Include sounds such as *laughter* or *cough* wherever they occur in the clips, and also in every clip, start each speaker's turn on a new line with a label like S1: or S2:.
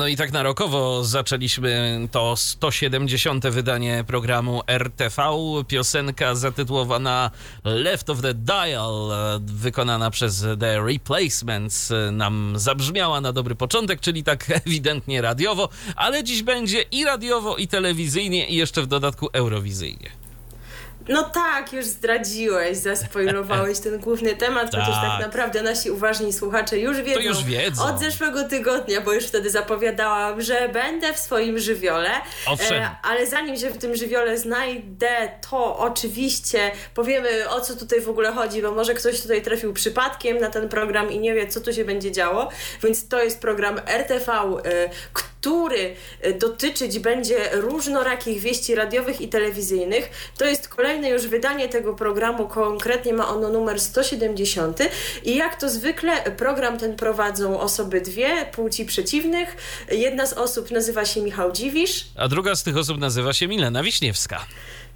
S1: No i tak narokowo zaczęliśmy to 170. wydanie programu RTV. Piosenka zatytułowana Left of the Dial, wykonana przez The Replacements, nam zabrzmiała na dobry początek, czyli tak *laughs* ewidentnie radiowo, ale dziś będzie i radiowo, i telewizyjnie, i jeszcze w dodatku eurowizyjnie.
S2: No tak, już zdradziłeś, zaspoilowałeś ten główny temat, tak. chociaż tak naprawdę nasi uważni słuchacze już wiedzą,
S1: już wiedzą.
S2: od zeszłego tygodnia, bo już wtedy zapowiadałam, że będę w swoim żywiole.
S1: Owszem. E,
S2: ale zanim się w tym żywiole znajdę, to oczywiście powiemy o co tutaj w ogóle chodzi, bo może ktoś tutaj trafił przypadkiem na ten program i nie wie, co tu się będzie działo. Więc to jest program RTV, e, który e, dotyczyć będzie różnorakich wieści radiowych i telewizyjnych. To jest kolejne już wydanie tego programu, konkretnie ma ono numer 170 i jak to zwykle program ten prowadzą osoby dwie, płci przeciwnych. Jedna z osób nazywa się Michał Dziwisz.
S1: A druga z tych osób nazywa się Milena Wiśniewska.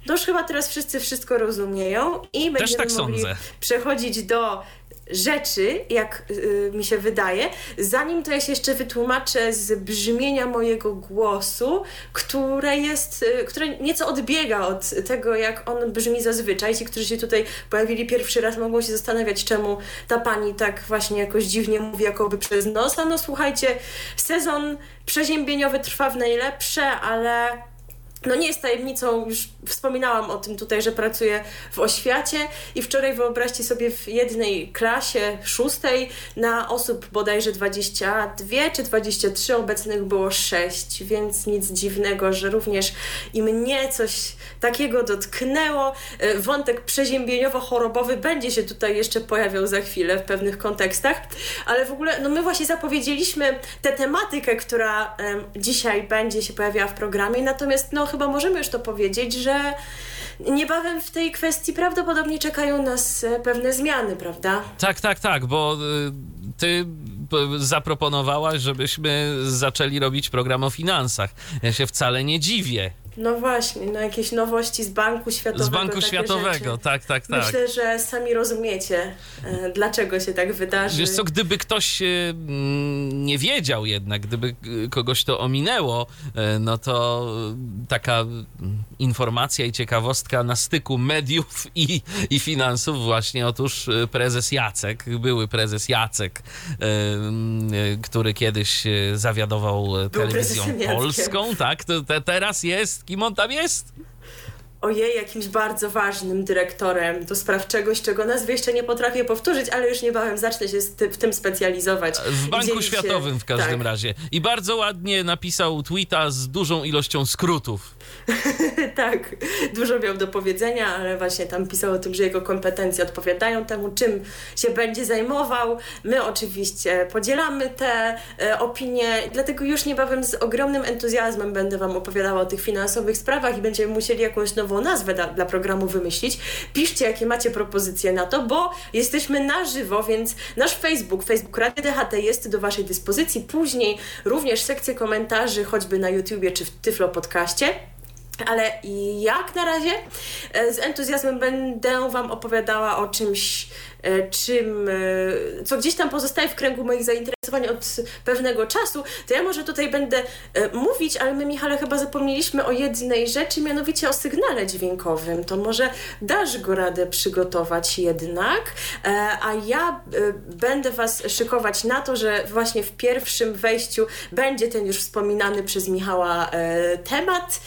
S2: To już chyba teraz wszyscy wszystko rozumieją i będziemy
S1: tak
S2: mogli
S1: sądzę.
S2: przechodzić do rzeczy, jak y, mi się wydaje, zanim to ja się jeszcze wytłumaczę z brzmienia mojego głosu, które jest, y, które nieco odbiega od tego, jak on brzmi zazwyczaj. Ci, którzy się tutaj pojawili pierwszy raz, mogą się zastanawiać, czemu ta pani tak właśnie jakoś dziwnie mówi, jakoby przez nos. A no słuchajcie, sezon przeziębieniowy trwa w najlepsze, ale no nie jest tajemnicą, już wspominałam o tym tutaj, że pracuję w oświacie i wczoraj wyobraźcie sobie w jednej klasie szóstej na osób bodajże 22 czy 23, obecnych było 6, więc nic dziwnego, że również i mnie coś takiego dotknęło. E, wątek przeziębieniowo-chorobowy będzie się tutaj jeszcze pojawiał za chwilę w pewnych kontekstach, ale w ogóle no my właśnie zapowiedzieliśmy tę tematykę, która um, dzisiaj będzie się pojawiała w programie, natomiast no chyba możemy już to powiedzieć, że niebawem w tej kwestii prawdopodobnie czekają nas e, pewne zmiany, prawda?
S1: Tak, tak, tak, bo y, ty zaproponowałaś, żebyśmy zaczęli robić program o finansach. Ja się wcale nie dziwię.
S2: No właśnie, no jakieś nowości z Banku Światowego.
S1: Z Banku Światowego,
S2: rzeczy.
S1: tak, tak, tak.
S2: Myślę, że sami rozumiecie, e, dlaczego się tak wydarzy.
S1: Wiesz co, gdyby ktoś e, nie wiedział jednak, gdyby kogoś to ominęło, e, no to taka informacja i ciekawostka na styku mediów i, i finansów właśnie. Otóż prezes Jacek, były prezes Jacek, który kiedyś zawiadował telewizją polską, tak, to te, teraz jest kim on tam jest?
S2: Ojej, jakimś bardzo ważnym dyrektorem do spraw czegoś, czego nazwy jeszcze nie potrafię powtórzyć, ale już niebawem zacznę się w tym specjalizować.
S1: W Banku Światowym się... w każdym tak. razie. I bardzo ładnie napisał tweeta z dużą ilością skrótów. *laughs*
S2: tak, dużo miał do powiedzenia, ale właśnie tam pisał o tym, że jego kompetencje odpowiadają temu, czym się będzie zajmował. My oczywiście podzielamy te e, opinie, dlatego już niebawem z ogromnym entuzjazmem będę Wam opowiadała o tych finansowych sprawach i będziemy musieli jakąś nową nazwę dla programu wymyślić. Piszcie, jakie macie propozycje na to, bo jesteśmy na żywo, więc nasz Facebook, Facebook Radio DHT jest do Waszej dyspozycji. Później również sekcje komentarzy, choćby na YouTubie czy w Tyflo Podcaście. Ale jak na razie e, z entuzjazmem będę Wam opowiadała o czymś, czym, e, co gdzieś tam pozostaje w kręgu moich zainteresowań od pewnego czasu, to ja może tutaj będę mówić, ale my, Michale, chyba zapomnieliśmy o jednej rzeczy, mianowicie o sygnale dźwiękowym. To może dasz go radę przygotować jednak, a ja będę Was szykować na to, że właśnie w pierwszym wejściu będzie ten już wspominany przez Michała temat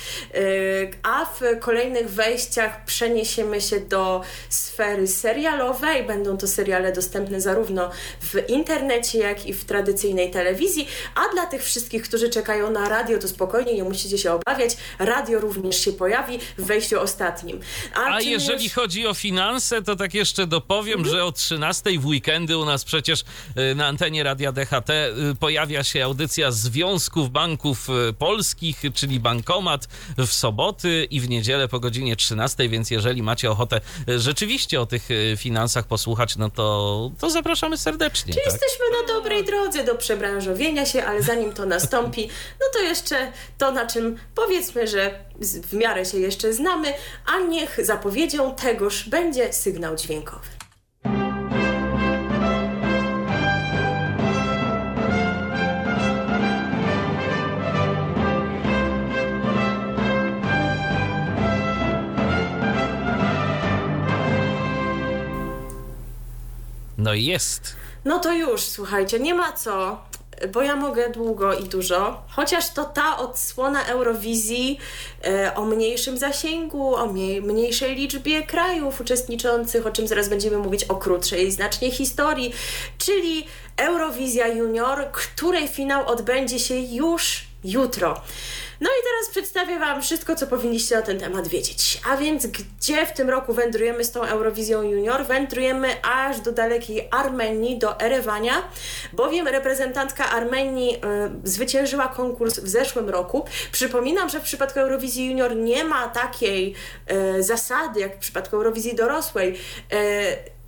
S2: a w kolejnych wejściach przeniesiemy się do sfery serialowej. Będą to seriale dostępne zarówno w internecie, jak i w tradycyjnej telewizji, a dla tych wszystkich, którzy czekają na radio, to spokojnie, nie musicie się obawiać, radio również się pojawi w wejściu ostatnim.
S1: A, a jeżeli już... chodzi o finanse, to tak jeszcze dopowiem, mhm. że o 13 w weekendy u nas przecież y, na antenie Radia DHT y, pojawia się audycja Związków Banków y, Polskich, czyli Bankomat w soboty i w niedzielę po godzinie 13, więc jeżeli macie ochotę rzeczywiście o tych finansach posłuchać, no to, to zapraszamy serdecznie.
S2: Czyli tak? jesteśmy na dobrej drodze do przebranżowienia się, ale zanim to nastąpi, no to jeszcze to, na czym powiedzmy, że w miarę się jeszcze znamy, a niech zapowiedzią tegoż będzie sygnał dźwiękowy.
S1: No jest.
S2: No to już, słuchajcie, nie ma co bo ja mogę długo i dużo, chociaż to ta odsłona Eurowizji e, o mniejszym zasięgu, o mniej, mniejszej liczbie krajów uczestniczących, o czym zaraz będziemy mówić, o krótszej znacznie historii, czyli Eurowizja Junior, której finał odbędzie się już jutro. No i teraz przedstawię Wam wszystko, co powinniście na ten temat wiedzieć. A więc gdzie w tym roku wędrujemy z tą Eurowizją Junior? Wędrujemy aż do dalekiej Armenii, do Erewania, bowiem reprezentantka Armenii y, zwyciężyła konkurs w zeszłym roku. Przypominam, że w przypadku Eurowizji Junior nie ma takiej y, zasady, jak w przypadku Eurowizji dorosłej. Y,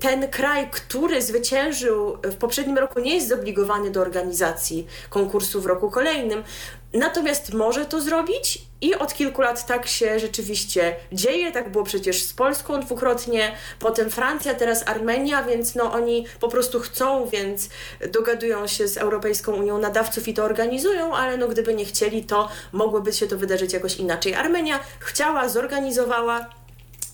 S2: ten kraj, który zwyciężył w poprzednim roku, nie jest zobligowany do organizacji konkursu w roku kolejnym. Natomiast może to zrobić i od kilku lat tak się rzeczywiście dzieje. Tak było przecież z Polską dwukrotnie, potem Francja, teraz Armenia, więc no oni po prostu chcą, więc dogadują się z Europejską Unią Nadawców i to organizują, ale no gdyby nie chcieli, to mogłoby się to wydarzyć jakoś inaczej. Armenia chciała, zorganizowała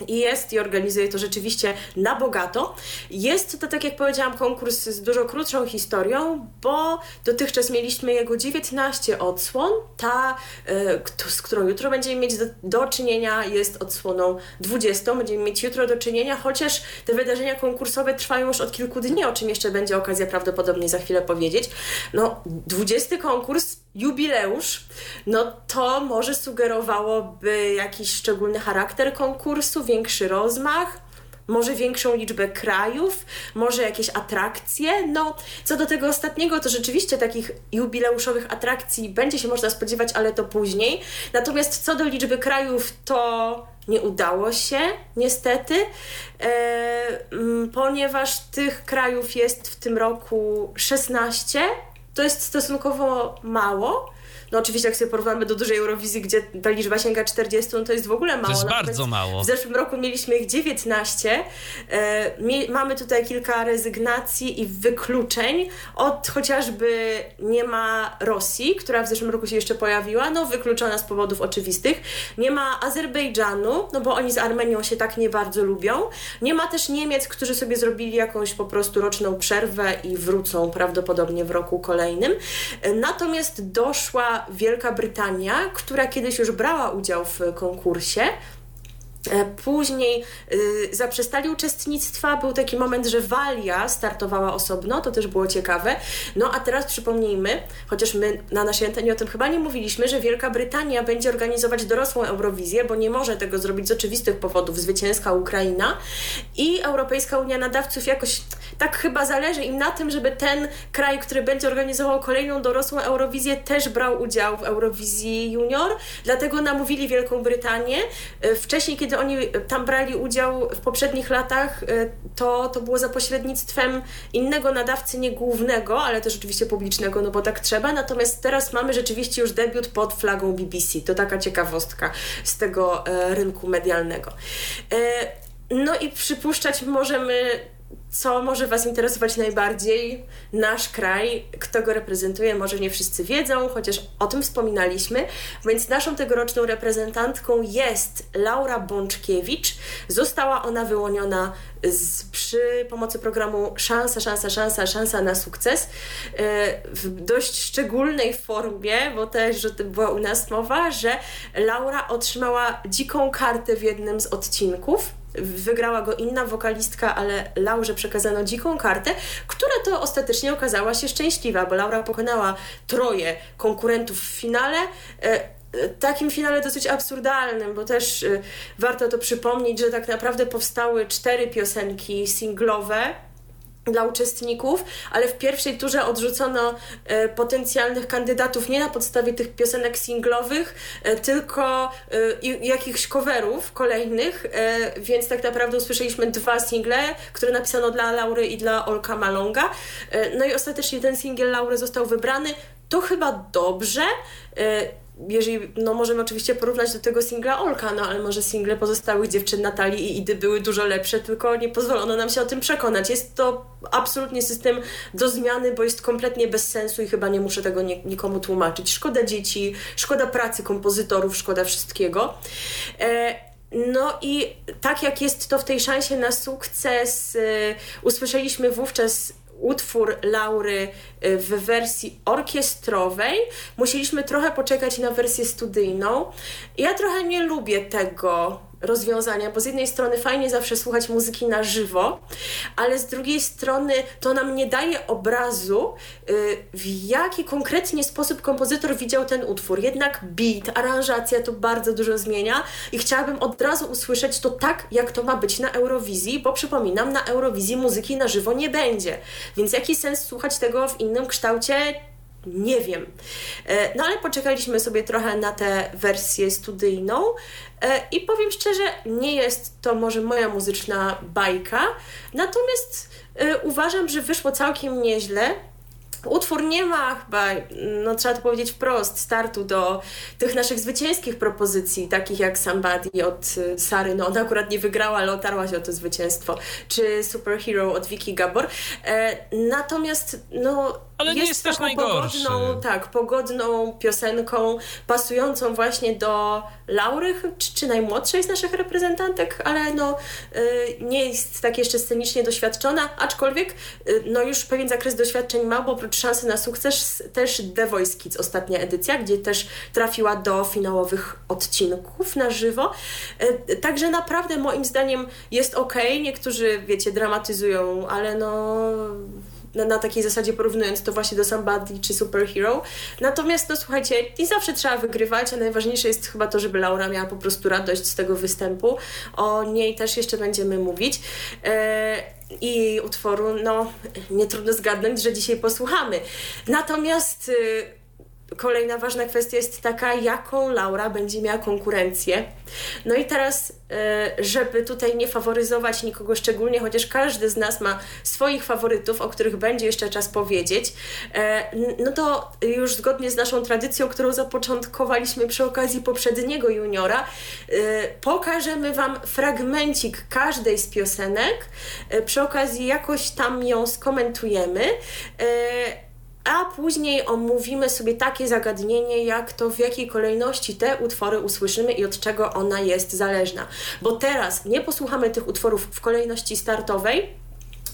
S2: i jest i organizuje to rzeczywiście na bogato. Jest to, tak jak powiedziałam, konkurs z dużo krótszą historią, bo dotychczas mieliśmy jego 19 odsłon. Ta, y, z którą jutro będziemy mieć do, do, czynienia, jest odsłoną 20. Będziemy mieć jutro do czynienia, chociaż te wydarzenia konkursowe trwają już od kilku dni, o czym jeszcze będzie okazja prawdopodobnie za chwilę powiedzieć. No, 20 konkurs jubileusz, no to może sugerowałoby jakiś szczególny charakter konkursu, większy rozmach, może większą liczbę krajów, może jakieś atrakcje. No, co do tego ostatniego, to rzeczywiście takich jubileuszowych atrakcji będzie się można spodziewać, ale to później. Natomiast co do liczby krajów, to nie udało się, niestety, e, ponieważ tych krajów jest w tym roku 16 to jest stosunkowo mało. No oczywiście jak sobie porównamy do dużej Eurowizji, gdzie ta liczba sięga 40, no to jest w ogóle mało. To
S1: jest bardzo mało.
S2: W zeszłym roku mieliśmy ich 19. E, mamy tutaj kilka rezygnacji i wykluczeń od chociażby nie ma Rosji, która w zeszłym roku się jeszcze pojawiła, no wykluczona z powodów oczywistych. Nie ma Azerbejdżanu, no bo oni z Armenią się tak nie bardzo lubią. Nie ma też Niemiec, którzy sobie zrobili jakąś po prostu roczną przerwę i wrócą prawdopodobnie w roku kolejnym. E, natomiast doszła Wielka Brytania, która kiedyś już brała udział w konkursie. E, później y, zaprzestali uczestnictwa, był taki moment, że Walia startowała osobno, to też było ciekawe. No a teraz przypomnijmy, chociaż my na naszej antenie o tym chyba nie mówiliśmy, że Wielka Brytania będzie organizować dorosłą Eurowizję, bo nie może tego zrobić z oczywistych powodów, zwycięska Ukraina i Europejska Unia Nadawców jakoś tak chyba zależy im na tym, żeby ten kraj, który będzie organizował kolejną dorosłą Eurowizję, też brał udział w Eurowizji Junior, dlatego namówili Wielką Brytanię. E, wcześniej, kiedy oni tam brali udział w poprzednich latach, e, to, to było za pośrednictwem innego nadawcy, nie głównego, ale też oczywiście publicznego, no bo tak trzeba. Natomiast teraz mamy rzeczywiście już debiut pod flagą BBC. To taka ciekawostka z tego e, rynku medialnego. No i przypuszczać możemy co może Was interesować najbardziej? Nasz kraj, kto go reprezentuje, może nie wszyscy wiedzą, chociaż o tym wspominaliśmy. Więc naszą tegoroczną reprezentantką jest Laura Bączkiewicz. Została ona wyłoniona z, przy pomocy programu Szansa, Szansa, Szansa, Szansa na sukces e, w dość szczególnej formie, bo też że była u nas mowa, że Laura otrzymała dziką kartę w jednym z odcinków wygrała go inna wokalistka, ale Laurze przekazano dziką kartę, która to ostatecznie okazała się szczęśliwa, bo Laura pokonała troje konkurentów w finale. Takim finale dosyć absurdalnym, bo też y, warto to przypomnieć, że tak naprawdę powstały cztery piosenki singlowe dla uczestników, ale w pierwszej turze odrzucono e, potencjalnych kandydatów nie na podstawie tych piosenek singlowych, e, tylko e, jakichś coverów kolejnych, e, więc tak naprawdę usłyszeliśmy dwa single, które napisano dla Laury i dla Olka Malonga. E, no i ostatecznie ten singiel Laury został wybrany. To chyba dobrze e, jeżeli, no możemy oczywiście porównać do tego singla Olka, no ale może single pozostałych dziewczyn Natalii i Idy były dużo lepsze, tylko nie pozwolono nam się o tym przekonać. Jest to absolutnie system do zmiany, bo jest kompletnie bez sensu i chyba nie muszę tego nie, nikomu tłumaczyć. Szkoda dzieci, szkoda pracy kompozytorów, szkoda wszystkiego. E, no i tak jak jest to w tej szansie na sukces, e, usłyszeliśmy wówczas utwór Laury y, w wersji orkiestrowej. Musieliśmy trochę poczekać na wersję studyjną. Ja trochę nie lubię tego rozwiązania, bo z jednej strony fajnie zawsze słuchać muzyki na żywo, ale z drugiej strony to nam nie daje obrazu, y, w jaki konkretnie sposób kompozytor widział ten utwór. Jednak beat, aranżacja to bardzo dużo zmienia i chciałabym od razu usłyszeć to tak, jak to ma być na Eurowizji, bo przypominam, na Eurowizji muzyki na żywo nie będzie. Więc jaki sens słuchać tego w innym kształcie? Nie wiem. E, no ale poczekaliśmy sobie trochę na tę wersję studyjną e, i powiem szczerze, nie jest to może moja muzyczna bajka, natomiast e, uważam, że wyszło całkiem nieźle. Utwór nie ma chyba, no trzeba to powiedzieć wprost, startu do tych naszych zwycięskich propozycji, takich jak Somebody od Sary. No ona akurat nie wygrała, ale otarła się o to zwycięstwo. Czy Superhero od Vicky Gabor. Natomiast no
S1: ale jest nie jest też najgorszy.
S2: Pogodną, tak, pogodną piosenką, pasującą właśnie do Laury, czy, czy najmłodszej z naszych reprezentantek, ale no y, nie jest tak jeszcze scenicznie doświadczona, aczkolwiek y, no już pewien zakres doświadczeń ma, bo oprócz szansy na sukces też The Voice Kids, ostatnia edycja, gdzie też trafiła do finałowych odcinków na żywo. Y, także naprawdę moim zdaniem jest ok. Niektórzy, wiecie, dramatyzują, ale no na, na, takiej zasadzie porównując to właśnie do Somebody czy Superhero. Natomiast, no słuchajcie, nie zawsze trzeba wygrywać, a najważniejsze jest chyba to, żeby Laura miała po prostu radość z tego występu. O niej też jeszcze będziemy mówić. E, I utworu, no, nie trudno zgadnąć, że dzisiaj posłuchamy. Natomiast... Y, kolejna ważna kwestia jest taka, jaką Laura będzie miała konkurencję. No i teraz, e, żeby tutaj nie faworyzować nikogo szczególnie, chociaż każdy z nas ma swoich faworytów, o których będzie jeszcze czas powiedzieć, e, no to już zgodnie z naszą tradycją, którą zapoczątkowaliśmy przy okazji poprzedniego juniora, e, pokażemy Wam fragmencik każdej z piosenek. Przy okazji jakoś tam ją skomentujemy a później omówimy sobie takie zagadnienie, jak to w jakiej kolejności te utwory usłyszymy i od czego ona jest zależna. Bo teraz nie posłuchamy tych utworów w kolejności startowej,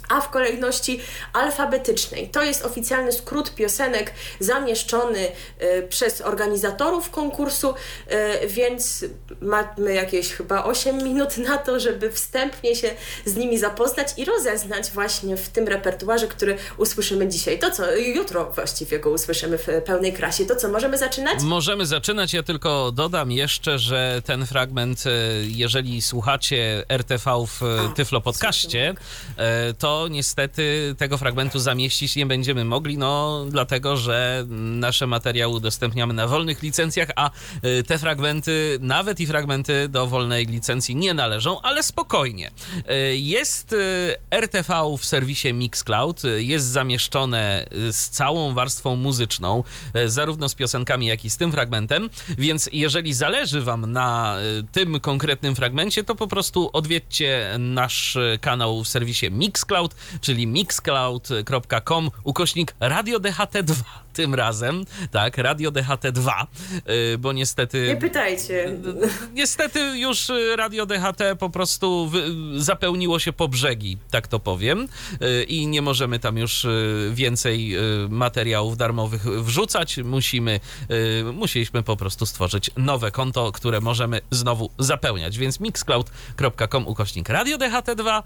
S2: a w kolejności alfabetycznej. To jest oficjalny skrót piosenek zamieszczony y, przez organizatorów konkursu, y, więc mamy jakieś chyba 8 minut na to, żeby wstępnie się z nimi zapoznać i rozeznać właśnie w tym repertuarze, który usłyszymy dzisiaj. To co, jutro właściwie go usłyszymy w pełnej krasie. To co, możemy zaczynać?
S1: Możemy zaczynać. Ja tylko dodam jeszcze, że ten fragment, y, jeżeli słuchacie RTV w Tyflo Podcaście, to niestety tego fragmentu zamieścić nie będziemy mogli, no dlatego, że nasze materiały udostępniamy na wolnych licencjach, a y, te fragmenty, nawet i fragmenty do wolnej licencji nie należą, ale spokojnie. Y, jest y, RTV w serwisie Mixcloud, jest zamieszczone z całą warstwą muzyczną, zarówno z piosenkami, jak i z tym fragmentem, więc jeżeli zależy Wam na tym konkretnym fragmencie, to po prostu odwiedźcie nasz kanał w serwisie Mixcloud, czyli mixcloud.com ukośnik Radio DHT2 tym razem, tak, Radio DHT2, y, bo niestety...
S2: Nie pytajcie.
S1: Niestety już Radio DHT po prostu zapełniło się po brzegi, tak to powiem, y, i nie możemy tam już więcej materiałów darmowych wrzucać. Musimy, musieliśmy po prostu stworzyć nowe konto, które możemy znowu zapełniać, więc mixcloud.com ukośnik Radio DHT2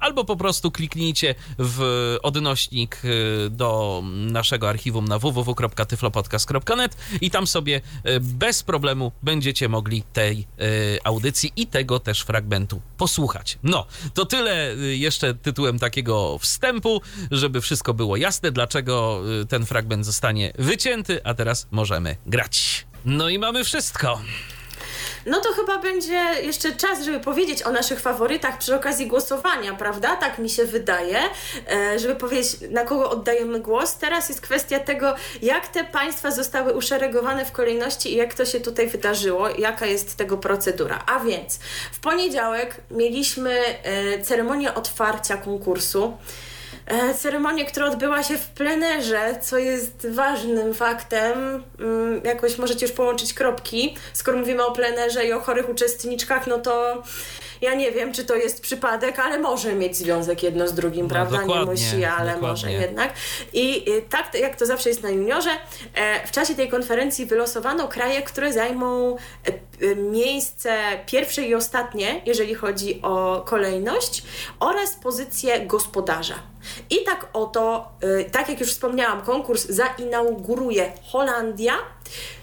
S1: albo po prostu kliknijcie w odnośnik do naszego archiwum na www.tyflopodcast.net i tam sobie e, bez problemu będziecie mogli tej e, audycji i tego też fragmentu posłuchać. No, to tyle e, jeszcze tytułem takiego wstępu, żeby wszystko było jasne, dlaczego ten fragment zostanie wycięty, a teraz możemy grać. No i mamy wszystko.
S2: No to chyba będzie jeszcze czas, żeby powiedzieć o naszych faworytach przy okazji głosowania, prawda? Tak mi się wydaje, e, żeby powiedzieć, na kogo oddajemy głos. Teraz jest kwestia tego, jak te państwa zostały uszeregowane w kolejności i jak to się tutaj wydarzyło, jaka jest tego procedura. A więc w poniedziałek mieliśmy e, ceremonię otwarcia konkursu. E, ceremonię, która odbyła się w plenerze, co jest ważnym faktem. Mm, jakoś możecie już połączyć kropki. Skoro mówimy o plenerze i o chorych uczestniczkach, no to ja nie wiem, czy to jest przypadek, ale może mieć związek jedno z drugim, no, prawda? Nie musi, ale dokładnie. może jednak. I tak jak to zawsze jest na juniorze, e, w czasie tej konferencji wylosowano kraje, które zajmą e, miejsce pierwsze i ostatnie, jeżeli chodzi o kolejność, oraz pozycję gospodarza. I tak oto, e, tak jak już wspomniałam, konkurs zainauguruje Holandia,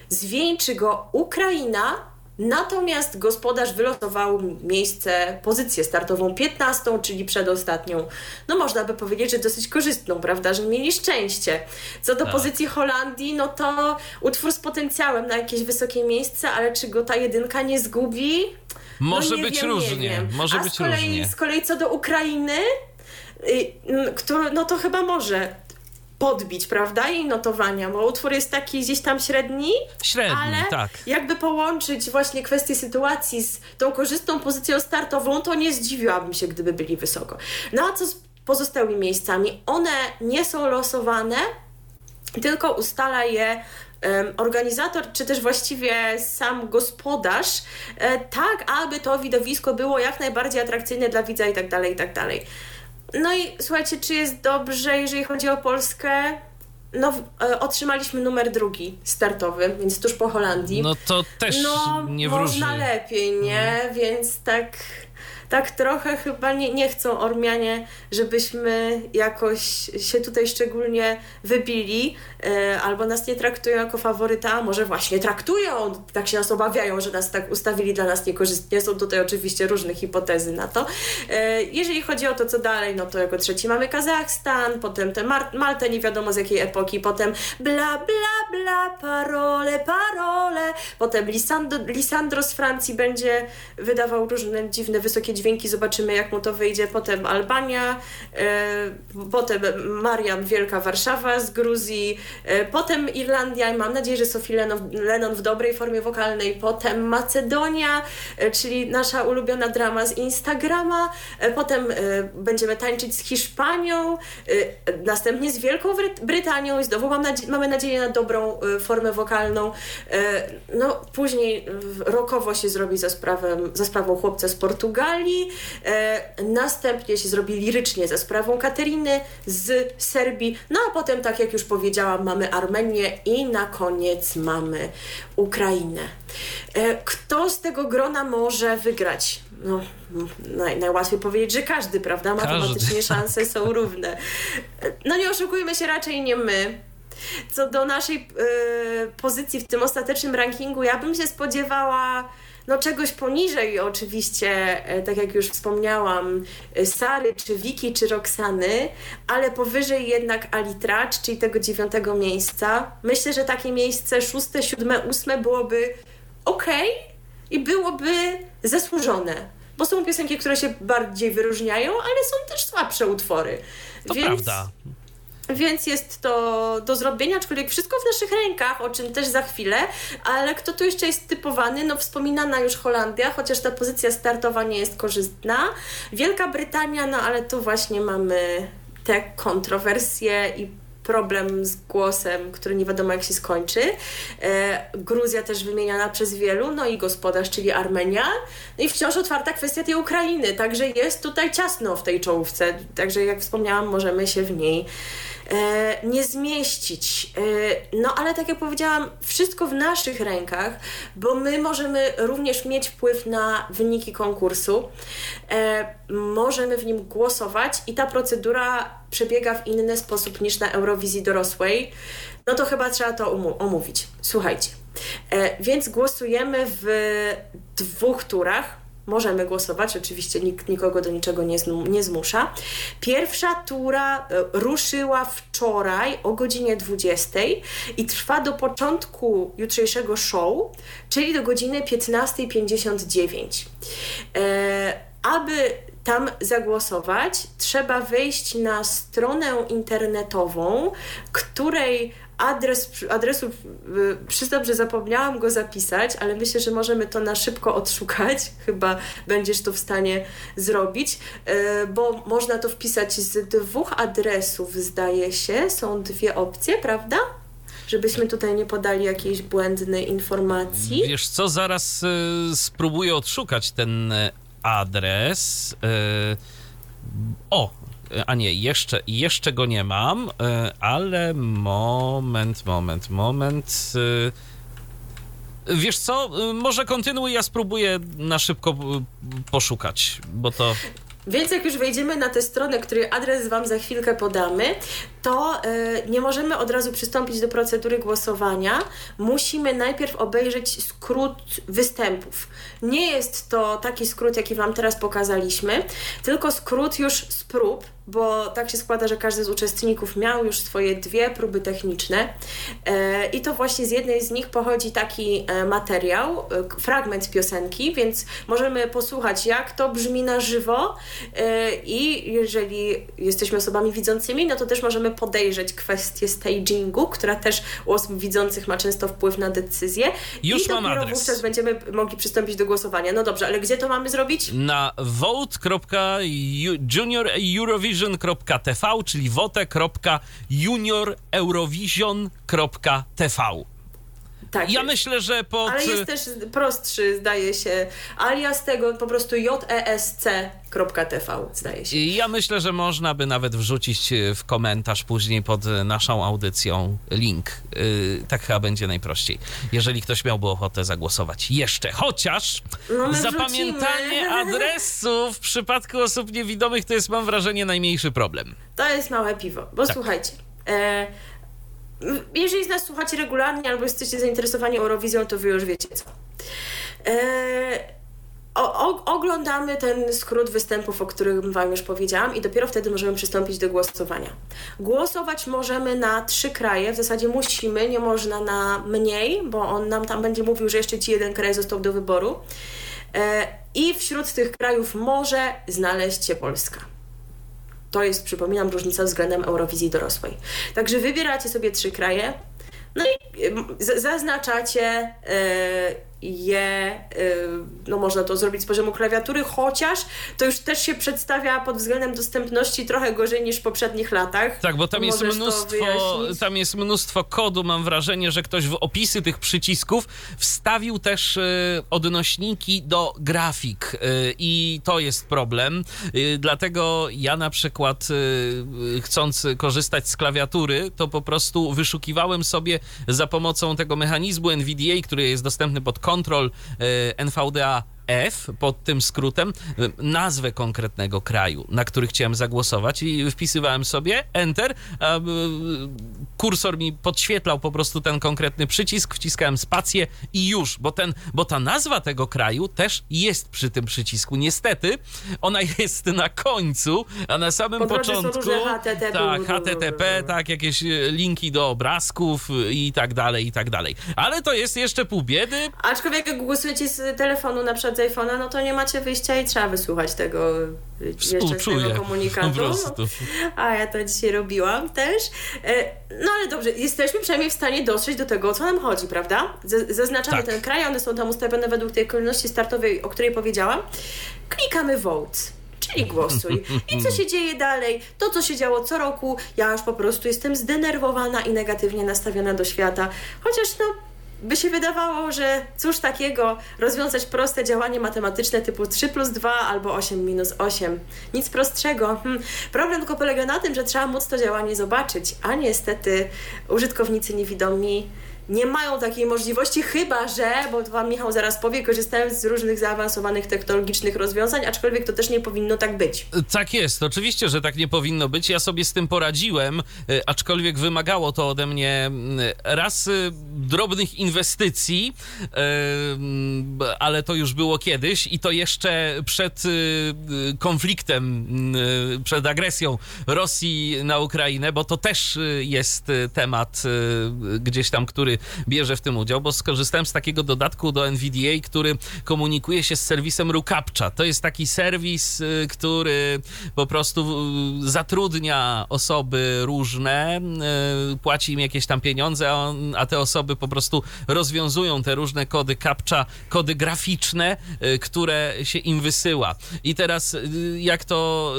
S2: zwieńczy go Ukraina, Natomiast gospodarz wylosował miejsce, pozycję startową 15, czyli przedostatnią. No można by powiedzieć, że dosyć korzystną, prawda, że mieli szczęście. Co do tak. pozycji Holandii, no to utwór z potencjałem na jakieś wysokie miejsce, ale czy go ta jedynka nie zgubi?
S1: Może
S2: no
S1: być wiem, różnie. Może
S2: A
S1: być
S2: z kolei,
S1: różnie.
S2: Z kolei co do Ukrainy, y, który, no to chyba może podbić, prawda, jej notowania, bo utwór jest taki gdzieś tam średni,
S1: średni
S2: ale
S1: tak.
S2: jakby połączyć właśnie kwestię sytuacji z tą korzystną pozycją startową, to nie zdziwiłabym się, gdyby byli wysoko. No a co z pozostałymi miejscami? One nie są losowane, tylko ustala je organizator, czy też właściwie sam gospodarz, e, tak aby to widowisko było jak najbardziej atrakcyjne dla widza i tak dalej, i tak dalej. No i słuchajcie, czy jest dobrze, jeżeli chodzi o Polskę? No, e, otrzymaliśmy numer drugi startowy, więc tuż po Holandii.
S1: No to też no, nie wróży.
S2: Można lepiej, nie? Mhm. Więc tak tak trochę chyba nie, nie chcą Ormianie, żebyśmy jakoś się tutaj szczególnie wybili, e, albo nas nie traktują jako faworyta, a może właśnie traktują, tak się nas obawiają, że nas tak ustawili dla nas niekorzystnie. Są tutaj oczywiście różne hipotezy na to. E, jeżeli chodzi o to, co dalej, no to jako trzeci mamy Kazachstan, potem te Mar Maltę, nie wiadomo z jakiej epoki, potem bla bla bla, parole, parole, potem Lisandro, Lisandro z Francji będzie wydawał różne dziwne, wysokie dźwięki, zobaczymy jak mu to wyjdzie. Potem Albania, e, potem Mariam Wielka Warszawa z Gruzji, e, potem Irlandia i mam nadzieję, że Sophie Lennon, w dobrej formie wokalnej, potem Macedonia, e, czyli nasza ulubiona drama z Instagrama, potem będziemy tańczyć z Hiszpanią, następnie z Wielką Brytanią i znowu mam nadzie mamy nadzieję na dobrą formę wokalną. no później rokowo się zrobi za, sprawę, za sprawą chłopca z Portugalii, E, następnie się zrobi lirycznie za sprawą Kateryny z Serbii. No a potem, tak jak już powiedziałam, mamy Armenię i na koniec mamy Ukrainę. E, kto z tego grona może wygrać? No, naj, najłatwiej powiedzieć, że każdy, prawda? Matematycznie każdy. szanse są równe. E, no nie oszukujmy się, raczej nie my. Co do naszej y, pozycji w tym ostatecznym rankingu, ja bym się spodziewała no czegoś poniżej oczywiście, e, tak jak już wspomniałam, e, Sary, czy Wiki, czy Roxany, ale powyżej jednak Alitracz, czyli tego dziewiątego miejsca. Myślę, że takie miejsce szóste, siódme, ósme byłoby ok i byłoby zasłużone. Bo są piosenki, które się bardziej wyróżniają, ale są też słabsze utwory.
S1: To Więc... prawda.
S2: Więc jest to do zrobienia, aczkolwiek wszystko w naszych rękach, o czym też za chwilę, ale kto tu jeszcze jest typowany? No wspominana już Holandia, chociaż ta pozycja startowa nie jest korzystna. Wielka Brytania, no ale tu właśnie mamy te kontrowersje i problem z głosem, który nie wiadomo jak się skończy. E, Gruzja też wymieniana przez wielu, no i gospodarz, czyli Armenia. No i wciąż otwarta kwestia tej Ukrainy, także jest tutaj ciasno w tej czołówce. Także jak wspomniałam, możemy się w niej nie zmieścić. E, no ale tak jak powiedziałam, wszystko w naszych rękach, bo my możemy również mieć wpływ na wyniki konkursu. E, możemy w nim głosować i ta procedura przebiega w inny sposób niż na Eurowizji dorosłej. No to chyba trzeba to omówić. Słuchajcie. E, więc głosujemy w dwóch turach możemy głosować, oczywiście nikt nikogo do niczego nie, nie zmusza. Pierwsza tura e, ruszyła wczoraj o godzinie 20 i trwa do początku jutrzejszego show, czyli do godziny 15.59. E, aby tam zagłosować, trzeba wejść na stronę internetową, której adres, adresu, y, przyznam, że zapomniałam go zapisać, ale myślę, że możemy to na szybko odszukać. *laughs* Chyba będziesz to w stanie zrobić, y, bo można to wpisać z dwóch adresów, zdaje się. Są dwie opcje, prawda? żebyśmy tutaj nie podali jakiejś błędnej informacji.
S1: Wiesz co, zaraz y, spróbuję odszukać ten adres. O, a nie, jeszcze, jeszcze go nie mam, e, ale moment, moment, moment. E, wiesz co, e, może kontynuuj, ja spróbuję na szybko poszukać, bo to...
S2: Więc jak już wejdziemy na tę stronę, której adres Wam za chwilkę podamy, to y, nie możemy od razu przystąpić do procedury głosowania. Musimy najpierw obejrzeć skrót występów. Nie jest to taki skrót, jaki Wam teraz pokazaliśmy, tylko skrót już z prób, bo tak się składa, że każdy z uczestników miał już swoje dwie próby techniczne e, i to właśnie z jednej z nich pochodzi taki e, materiał, fragment piosenki, więc możemy posłuchać, jak to brzmi na żywo i jeżeli jesteśmy osobami widzącymi, no to też możemy podejrzeć kwestię stagingu, która też u osób widzących ma często wpływ na decyzję.
S1: Już
S2: I
S1: mam adres.
S2: wówczas będziemy mogli przystąpić do głosowania. No dobrze, ale gdzie to mamy zrobić?
S1: Na vote.junioreurovision.tv, czyli vote.junioreurovision.tv.
S2: Tak
S1: ja
S2: jest.
S1: myślę, że pod...
S2: Ale jest też prostszy, zdaje się, alias tego po prostu jesc.tv, zdaje się.
S1: Ja myślę, że można by nawet wrzucić e, w komentarz później pod e, naszą audycją link. E, tak chyba będzie najprościej. Jeżeli ktoś miałby ochotę zagłosować jeszcze, chociaż
S2: no
S1: zapamiętanie
S2: wrzucimy. *laughs*
S1: adresu w przypadku osób niewidomych to jest, mam wrażenie, najmniejszy problem.
S2: To jest małe piwo, bo tak. słuchajcie. E, jeżeli z nas słuchacie regularnie albo jesteście zainteresowani Eurowizją, to wy już wiecie co. E, o, oglądamy ten skrót występów, o którym Wam już powiedziałam, i dopiero wtedy możemy przystąpić do głosowania. Głosować możemy na trzy kraje, w zasadzie musimy, nie można na mniej, bo on nam tam będzie mówił, że jeszcze ci jeden kraj został do wyboru. E, I wśród tych krajów może znaleźć się Polska. To jest, przypominam, różnica względem Eurowizji dorosłej. Także wybieracie sobie trzy kraje, no i zaznaczacie je, no można to zrobić z poziomu klawiatury, chociaż to już też się przedstawia pod względem dostępności trochę gorzej niż w poprzednich latach.
S1: Tak, bo tam jest mnóstwo, tam jest mnóstwo kodu. Mam wrażenie, że ktoś w opisy tych przycisków wstawił też odnośniki do grafik i to jest problem. Dlatego ja na przykład chcąc korzystać z klawiatury, to po prostu wyszukiwałem sobie za pomocą tego mechanizmu NVDA, który jest dostępny pod Control NVDA F pod tym skrótem nazwę konkretnego kraju, na który chciałem zagłosować i wpisywałem sobie Enter, a kursor mi podświetlał po prostu ten konkretny przycisk, wciskałem spację i już, bo, ten, bo ta nazwa tego kraju też jest przy tym przycisku. Niestety ona *laughs* jest na końcu, a na samym
S2: po
S1: początku
S2: HTTP,
S1: tak, HTTP, tak, jakieś linki do obrazków i tak dalej, i tak dalej. Ale to jest jeszcze pół biedy.
S2: Aczkolwiek jak głosujecie z telefonu na przykład iPhone'a, no to nie macie wyjścia i trzeba wysłuchać tego jeszcze z tego komunikatu. A ja to dzisiaj robiłam też. No ale dobrze, jesteśmy przynajmniej w stanie dotrzeć do tego, o co nam chodzi, prawda? Zaznaczamy tak. ten kraj, one są tam ustawione według tej kolejności startowej, o której powiedziałam. Klikamy vote czyli głosuj. I co się dzieje dalej? To, co się działo co roku, ja już po prostu jestem zdenerwowana i negatywnie nastawiona do świata. Chociaż no, by się wydawało, że cóż takiego rozwiązać proste działanie matematyczne typu 3 plus 2 albo 8 minus 8. Nic prostszego. Hm. Problem tylko polega na tym, że trzeba móc to działanie zobaczyć, a niestety użytkownicy niewidomi nie mają takiej możliwości, chyba że, bo Wam Michał zaraz powie, korzystając z różnych zaawansowanych technologicznych rozwiązań, aczkolwiek to też nie powinno tak być.
S1: Tak jest, oczywiście, że tak nie powinno być. Ja sobie z tym poradziłem, y, aczkolwiek wymagało to ode mnie y, raz y, drobnych inwestycji, ale to już było kiedyś i to jeszcze przed konfliktem, przed agresją Rosji na Ukrainę, bo to też jest temat gdzieś tam, który bierze w tym udział, bo skorzystałem z takiego dodatku do NVDA, który komunikuje się z serwisem Rucaptcha. To jest taki serwis, y, który po prostu y, zatrudnia osoby różne, y, płaci im jakieś tam pieniądze, a te osoby po prostu rozwiązują te różne kody CAPTCHA, kody graficzne, które się im wysyła. I teraz jak to,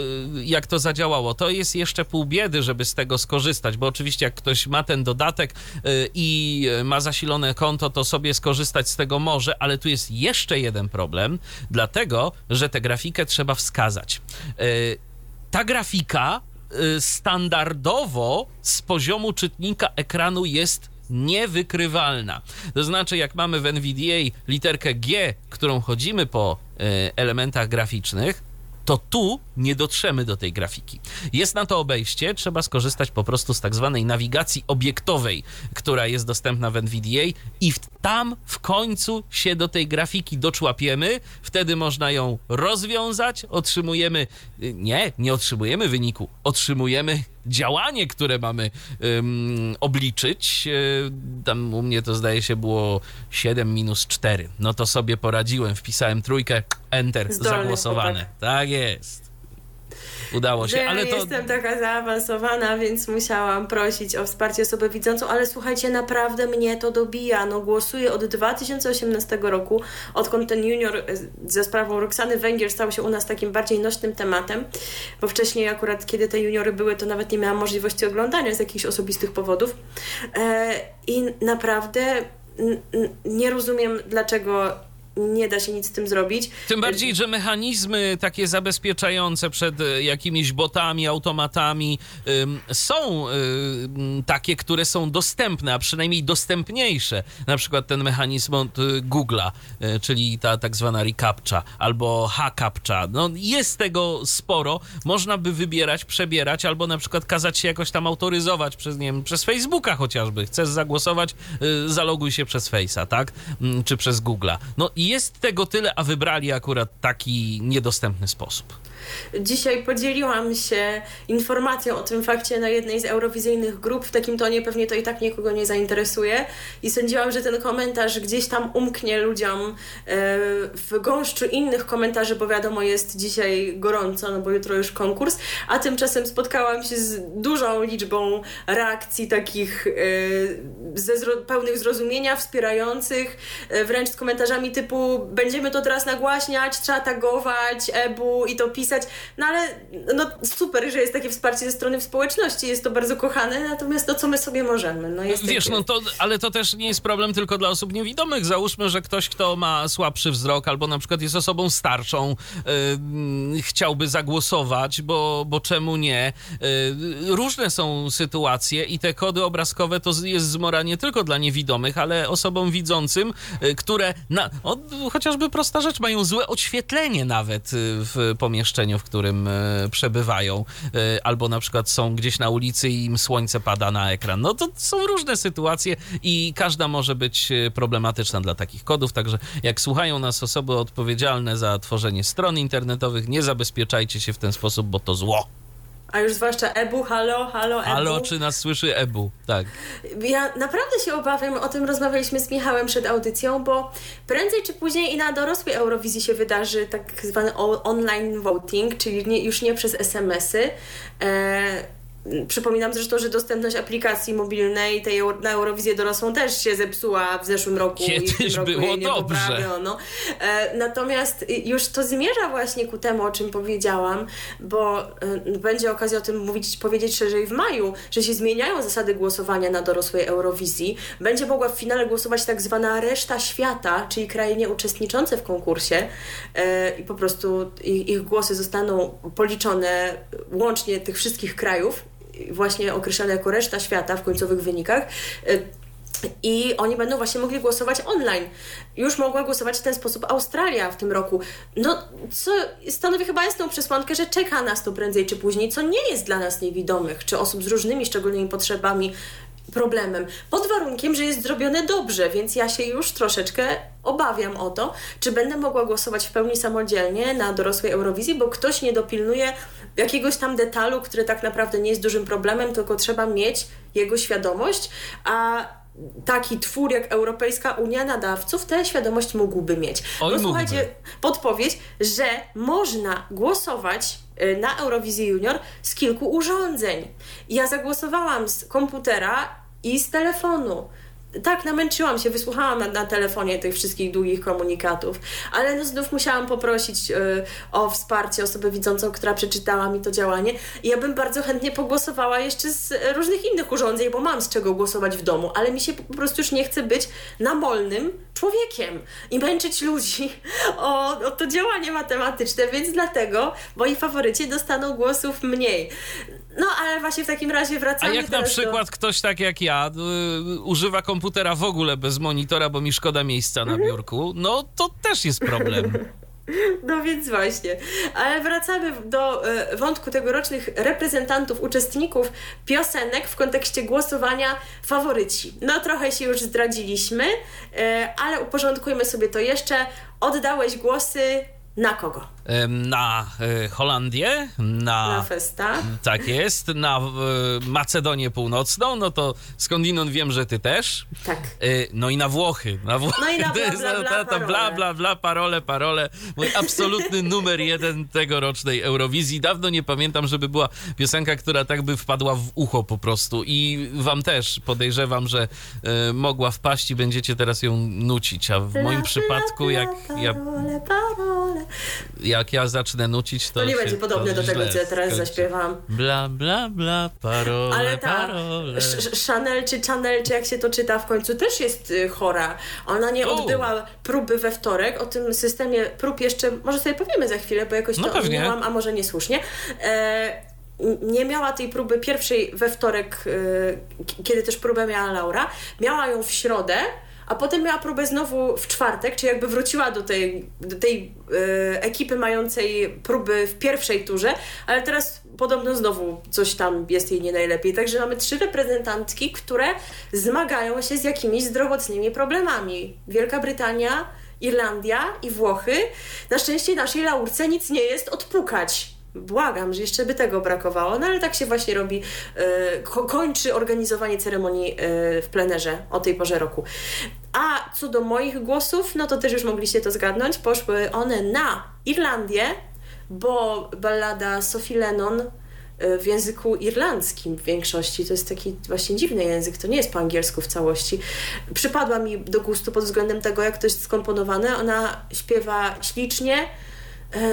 S1: jak to zadziałało? To jest jeszcze pół biedy, żeby z tego skorzystać, bo oczywiście jak ktoś ma ten dodatek i ma zasilone konto, to sobie skorzystać z tego może, ale tu jest jeszcze jeden problem, dlatego, że tę grafikę trzeba wskazać. E, ta grafika e, standardowo z poziomu czytnika ekranu jest niewykrywalna. To znaczy, jak mamy w NVDA literkę G, którą chodzimy po e, elementach graficznych, to tu nie dotrzemy do tej grafiki. Jest na to obejście, trzeba skorzystać po prostu z tak zwanej nawigacji obiektowej, która jest dostępna w NVDA i tam w końcu się do tej grafiki doczłapiemy, wtedy można ją rozwiązać, otrzymujemy, nie, nie otrzymujemy wyniku, otrzymujemy działanie, które mamy um, obliczyć. E, tam u mnie to zdaje się było 7 minus 4. No to sobie poradziłem, wpisałem trójkę, enter, Zdolny zagłosowane. Chłopak. Tak jest. Udało się, ale
S2: to... jestem taka zaawansowana, więc musiałam prosić o wsparcie osobę widzącą, ale słuchajcie, naprawdę mnie to dobija. No głosuję od 2018 roku, odkąd ten junior e, ze sprawą Roxany Węgier stał się u nas takim bardziej nośnym tematem, bo wcześniej akurat, kiedy te juniory były, to nawet nie miałam możliwości oglądania z jakichś osobistych powodów. E, I naprawdę nie rozumiem, dlaczego nie da się nic z tym zrobić.
S1: Tym bardziej, że mechanizmy takie zabezpieczające przed e, jakimiś botami, automatami są takie, które są dostępne, a przynajmniej dostępniejsze. Na przykład ten mechanizm od e, Google'a, e, czyli ta tak zwana recaptcha albo ha-captcha. No, jest tego sporo. Można by wybierać, przebierać albo na przykład kazać się jakoś tam autoryzować przez, nie wiem, przez Facebooka chociażby. Chcesz zagłosować, zaloguj się przez Face'a, tak? Czy przez Google'a. No jest tego tyle, a wybrali akurat taki niedostępny sposób.
S2: Dzisiaj podzieliłam się informacją o tym fakcie na jednej z eurowizyjnych grup. W takim tonie pewnie to i tak nikogo nie zainteresuje. I sądziłam, że ten komentarz gdzieś tam umknie ludziom e, w gąszczu innych komentarzy, bo wiadomo, jest dzisiaj gorąco, no bo jutro już konkurs. A tymczasem spotkałam się z dużą liczbą reakcji takich e, ze zro pełnych zrozumienia, wspierających, e, wręcz z komentarzami typu będziemy to teraz nagłaśniać, trzeba tagować, ebu i to pisać no ale no super, że jest takie wsparcie ze strony społeczności, jest to bardzo kochane, natomiast to, co my sobie możemy, no jest
S1: Wiesz, no to, ale to też nie jest problem tylko dla osób niewidomych. Załóżmy, że ktoś, kto ma słabszy wzrok albo na przykład jest osobą starszą, yy, chciałby zagłosować, bo, bo czemu nie? Yy, różne są sytuacje i te kody obrazkowe to jest zmora nie tylko dla niewidomych, ale osobom widzącym, yy, które na, o, chociażby prosta rzecz, mają złe oświetlenie nawet y, w pomieszczeniu w którym e, przebywają, e, albo na przykład są gdzieś na ulicy i im słońce pada na ekran. No to są różne sytuacje i każda może być e, problematyczna dla takich kodów, także jak słuchają nas osoby odpowiedzialne za tworzenie stron internetowych, nie zabezpieczajcie się w ten sposób, bo to zło.
S2: A już zwłaszcza Ebu, halo, halo, Ebu.
S1: Halo, czy nas słyszy Ebu, tak.
S2: Ja naprawdę się obawiam, o tym rozmawialiśmy z Michałem przed audycją, bo prędzej czy później i na dorosłej Eurowizji się wydarzy tak zwany online voting, czyli nie, już nie przez SMS-y. E, Przypominam zresztą, że dostępność aplikacji mobilnej tej na Eurowizję dorosłą też się zepsuła w zeszłym roku.
S1: Kiedyś
S2: i w tym roku
S1: było dobrze.
S2: E, natomiast już to zmierza właśnie ku temu, o czym powiedziałam, bo e, będzie okazja o tym mówić, powiedzieć szerzej w maju, że się zmieniają zasady głosowania na dorosłej Eurowizji. Będzie mogła w finale głosować tak zwana reszta świata, czyli kraje nieuczestniczące w konkursie e, i po prostu ich głosy zostaną policzone łącznie tych wszystkich krajów właśnie określane jako reszta świata w końcowych wynikach. I oni będą właśnie mogli głosować online. Już mogła głosować w ten sposób Australia w tym roku. No, co stanowi chyba jasną przesłankę, że czeka nas to prędzej czy później, co nie jest dla nas niewidomych, czy osób z różnymi szczególnymi potrzebami problemem. Pod warunkiem, że jest zrobione dobrze, więc ja się już troszeczkę obawiam o to, czy będę mogła głosować w pełni samodzielnie na dorosłej Eurowizji, bo ktoś nie dopilnuje jakiegoś tam detalu, który tak naprawdę nie jest dużym problemem, tylko trzeba mieć jego świadomość, a taki twór jak Europejska Unia Nadawców tę świadomość mógłby mieć.
S1: Oj,
S2: no słuchajcie, podpowiedź, że można głosować y, na Eurowizję Junior z kilku urządzeń. Ja zagłosowałam z komputera i z telefonu tak, namęczyłam się, wysłuchałam na, na, telefonie tych wszystkich długich komunikatów, ale no znów musiałam poprosić y, o wsparcie osobę widzącą, która przeczytała mi to działanie. I ja bym bardzo chętnie pogłosowała jeszcze z różnych innych urządzeń, bo mam z czego głosować w domu, ale mi się po prostu już nie chce być namolnym człowiekiem i męczyć ludzi o, o to działanie matematyczne, więc dlatego moi faworyci dostaną głosów mniej. No, ale właśnie w takim razie wracamy
S1: A jak na przykład do... ktoś tak jak ja y, używa komputera w ogóle bez monitora, bo mi szkoda miejsca na mhm. biurku, no to też jest problem. *laughs*
S2: No więc właśnie. Ale wracamy do y, wątku tegorocznych reprezentantów, uczestników piosenek w kontekście głosowania faworyci. No trochę się już zdradziliśmy, y, ale uporządkujmy sobie to jeszcze. Oddałeś głosy na kogo?
S1: Na e, Holandię, na,
S2: na Festa.
S1: Tak jest, na e, Macedonię Północną, no to skądinąd wiem, że ty też.
S2: Tak.
S1: E, no i na Włochy.
S2: Na Włochy. No i na *laughs* bla, bla, bla,
S1: bla, bla, bla, bla, parole, parole. Mój absolutny *laughs* numer jeden tegorocznej Eurowizji. Dawno nie pamiętam, żeby była piosenka, która tak by wpadła w ucho po prostu. I wam też podejrzewam, że mogła wpaść i będziecie teraz ją nucić. A w moim przypadku, jak ja jak ja zacznę nucić, to.
S2: To nie będzie podobne do tego, co ja teraz skończy. zaśpiewam.
S1: Bla, bla, bla, parole, Ale ta parole.
S2: Chanel czy Chanel, czy jak się to czyta w końcu, też jest y, chora. Ona nie odbyła próby we wtorek. O tym systemie prób jeszcze może sobie powiemy za chwilę, bo jakoś no to ominęłam, a może niesłusznie. E, nie miała tej próby pierwszej we wtorek, y, kiedy też próbę miała Laura. Miała ją w środę a potem miała próbę znowu w czwartek, czyli jakby wróciła do tej, do tej e, ekipy mającej próby w pierwszej turze, ale teraz podobno znowu coś tam jest jej nie najlepiej. Także mamy trzy reprezentantki, które zmagają się z jakimiś zdrowotnymi problemami. Wielka Brytania, Irlandia i Włochy. Na szczęście naszej laurce nic nie jest odpukać. Błagam, że jeszcze by tego brakowało, no ale tak się właśnie robi, yy, kończy organizowanie ceremonii yy, w plenerze o tej porze roku. A co do moich głosów, no to też już mogliście to zgadnąć, poszły one na Irlandię, bo ballada Sophie Lennon y, w języku irlandzkim w większości. To jest taki właśnie dziwny język, to nie jest po angielsku w całości. Przypadła mi do gustu pod względem tego, jak to jest skomponowane. Ona śpiewa ślicznie, E,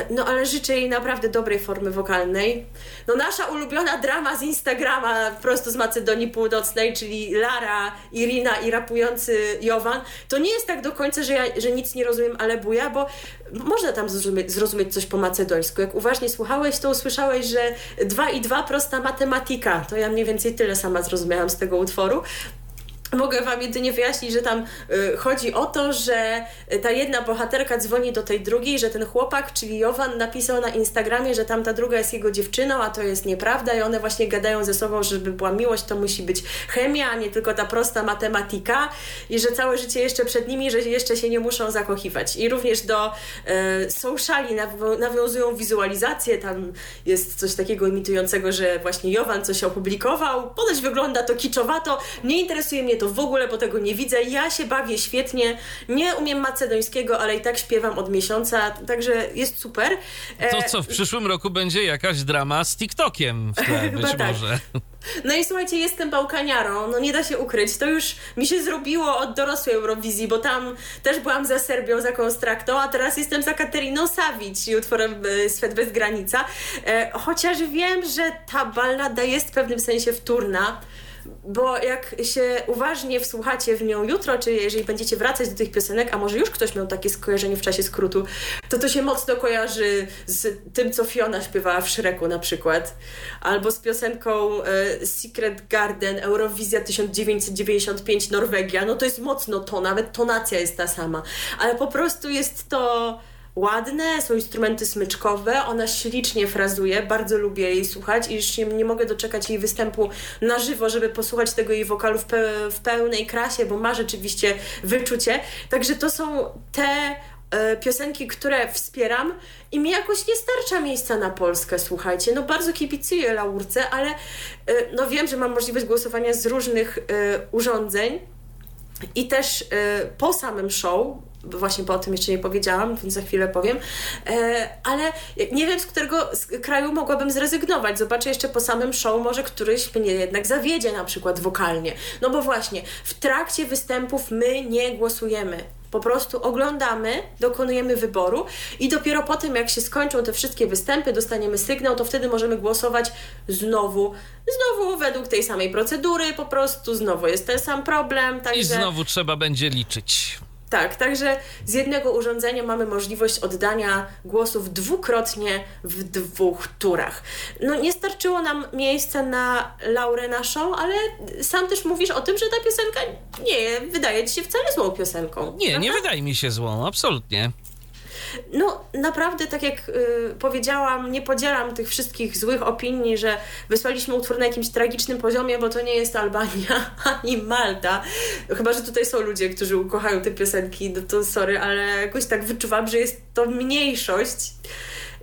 S2: no ale życzę jej naprawdę dobrej formy wokalnej. No nasza ulubiona drama z Instagrama prosto z Macedonii Północnej, czyli Lara, Irina i rapujący Jowan, to nie jest tak do końca, że ja że nic nie rozumiem, ale buja, bo można tam zrozumieć, zrozumieć coś po macedońsku. Jak uważnie słuchałeś, to usłyszałeś, że dwa i dwa prosta matematyka. To ja mniej więcej tyle sama zrozumiałam z tego utworu. Mogę Wam jedynie wyjaśnić, że tam y, chodzi o to, że ta jedna bohaterka dzwoni do tej drugiej, że ten chłopak, czyli Jowan, napisał na Instagramie, że tamta druga jest jego dziewczyną, a to jest nieprawda i one właśnie gadają ze sobą, że żeby była miłość, to musi być chemia, a nie tylko ta prosta matematyka i że całe życie jeszcze przed nimi, że jeszcze się nie muszą zakochiwać. I również do y, sociali nawiązują wizualizacje, tam jest coś takiego imitującego, że właśnie Jowan coś opublikował, ponoć wygląda to kiczowato, nie interesuje mnie to w ogóle, bo tego nie widzę. Ja się bawię świetnie, nie umiem macedońskiego, ale i tak śpiewam od miesiąca, także jest super.
S1: To e, co, w przyszłym roku będzie jakaś drama z TikTokiem w tle, *laughs* być tak. może.
S2: No i słuchajcie, jestem bałkaniarą, no nie da się ukryć. To już mi się zrobiło od dorosłej Eurowizji, bo tam też byłam za Serbią, za Konstraktą, a teraz jestem za Kateriną Savic i utworem e, Swet bez granica. E, chociaż wiem, że ta ballada jest w pewnym sensie wtórna, bo jak się uważnie wsłuchacie w nią jutro, czy jeżeli będziecie wracać do tych piosenek, a może już ktoś miał takie skojarzenie w czasie skrótu, to to się mocno kojarzy z tym, co Fiona śpiewała w Shreku na przykład, albo z piosenką e, Secret Garden, Eurowizja 1995 Norwegia, no to jest mocno to, nawet tonacja jest ta sama, ale po prostu jest to ładne, są instrumenty smyczkowe, ona ślicznie frazuje, bardzo lubię jej słuchać i już nie, nie mogę doczekać jej występu na żywo, żeby posłuchać tego jej wokalu w, pe w pełnej krasie, bo ma rzeczywiście wyczucie. Także to są te e, piosenki, które wspieram i mi jakoś nie starcza miejsca na Polskę, słuchajcie. No bardzo kibicuję Laurce, ale e, no wiem, że mam możliwość głosowania z różnych e, urządzeń i też po samym show właśnie po tym jeszcze nie powiedziałam, więc za chwilę powiem, e, ale nie wiem, z którego kraju mogłabym zrezygnować. Zobaczę jeszcze po samym show, może któryś mnie jednak zawiedzie na przykład wokalnie. No bo właśnie, w trakcie występów my nie głosujemy. Po prostu oglądamy, dokonujemy wyboru i dopiero po tym, jak się skończą te wszystkie występy, dostaniemy sygnał, to wtedy możemy głosować znowu, znowu według tej samej procedury, po prostu znowu jest ten sam problem.
S1: Także... I znowu trzeba będzie liczyć.
S2: Tak, także z jednego urządzenia mamy możliwość oddania głosów dwukrotnie w dwóch turach. No nie starczyło nam miejsca na Laurę naszą, ale sam też mówisz o tym, że ta piosenka nie wydaje ci się wcale złą piosenką.
S1: Nie, prawda? nie wydaje mi się złą, absolutnie.
S2: No naprawdę, tak jak y, powiedziałam, nie podzielam tych wszystkich złych opinii, że wysłaliśmy utwór na jakimś tragicznym poziomie, bo to nie jest Albania *laughs* ani Malta. Chyba, że tutaj są ludzie, którzy ukochają te piosenki, no to sorry, ale jakoś tak wyczuwam, że jest to mniejszość.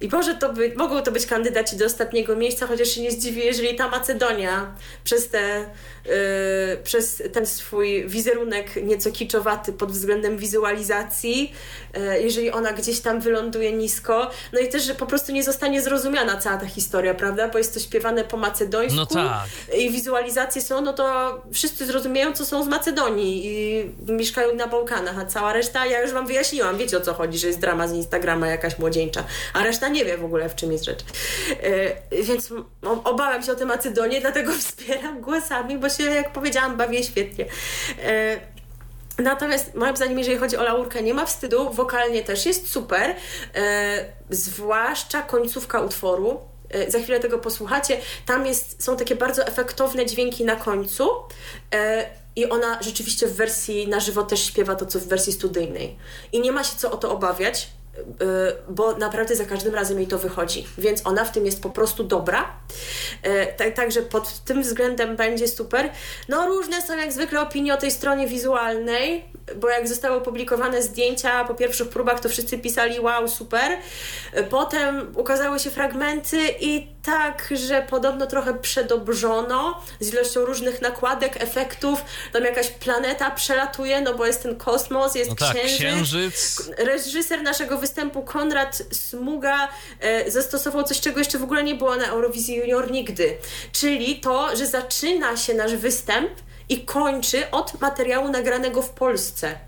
S2: I może to być, mogą to być kandydaci do ostatniego miejsca, chociaż się nie zdziwię, jeżeli ta Macedonia przez te przez ten swój wizerunek nieco kiczowaty pod względem wizualizacji, y, jeżeli ona gdzieś tam wyląduje nisko, no i też, że po prostu nie zostanie zrozumiana cała ta historia, prawda? Bo jest to śpiewane po macedońsku
S1: no tak.
S2: i wizualizacje są, no to wszyscy zrozumieją, co są z Macedonii i mieszkają na Bałkanach, a cała reszta, ja już wam wyjaśniłam, wiecie o co chodzi, że jest drama z Instagrama jakaś młodzieńcza, a reszta nie wie w ogóle, w czym jest rzecz. Y, więc obawiam się o tę Macedonię, dlatego *laughs* wspieram głosami, bo się, jak powiedziałam, bawię świetnie. E, natomiast moim zdaniem, jeżeli chodzi o laurkę, nie ma wstydu, wokalnie też jest super, e, zwłaszcza końcówka utworu. E, za chwilę tego posłuchacie. Tam jest, są takie bardzo efektowne dźwięki na końcu i ona rzeczywiście w wersji na żywo też śpiewa to, co w wersji studyjnej. I nie ma się co o to obawiać. Y, bo naprawdę za każdym razem jej to wychodzi, więc ona w tym jest po prostu dobra. Y, także pod tym względem będzie super. No różne są jak zwykle opinie o tej stronie wizualnej, bo jak zostały opublikowane zdjęcia po pierwszych próbach, to wszyscy pisali wow, super. Potem ukazały się fragmenty i tak, że podobno trochę przedobrzono z ilością różnych nakładek, efektów. Tam jakaś planeta przelatuje, no bo jest ten kosmos, jest no tak, księżyc. księżyc. Reżyser naszego występu, Konrad Smuga, e, zastosował coś, czego jeszcze w ogóle nie było na Eurowizji Junior nigdy. Czyli to, że zaczyna się nasz występ i kończy od materiału nagranego w Polsce.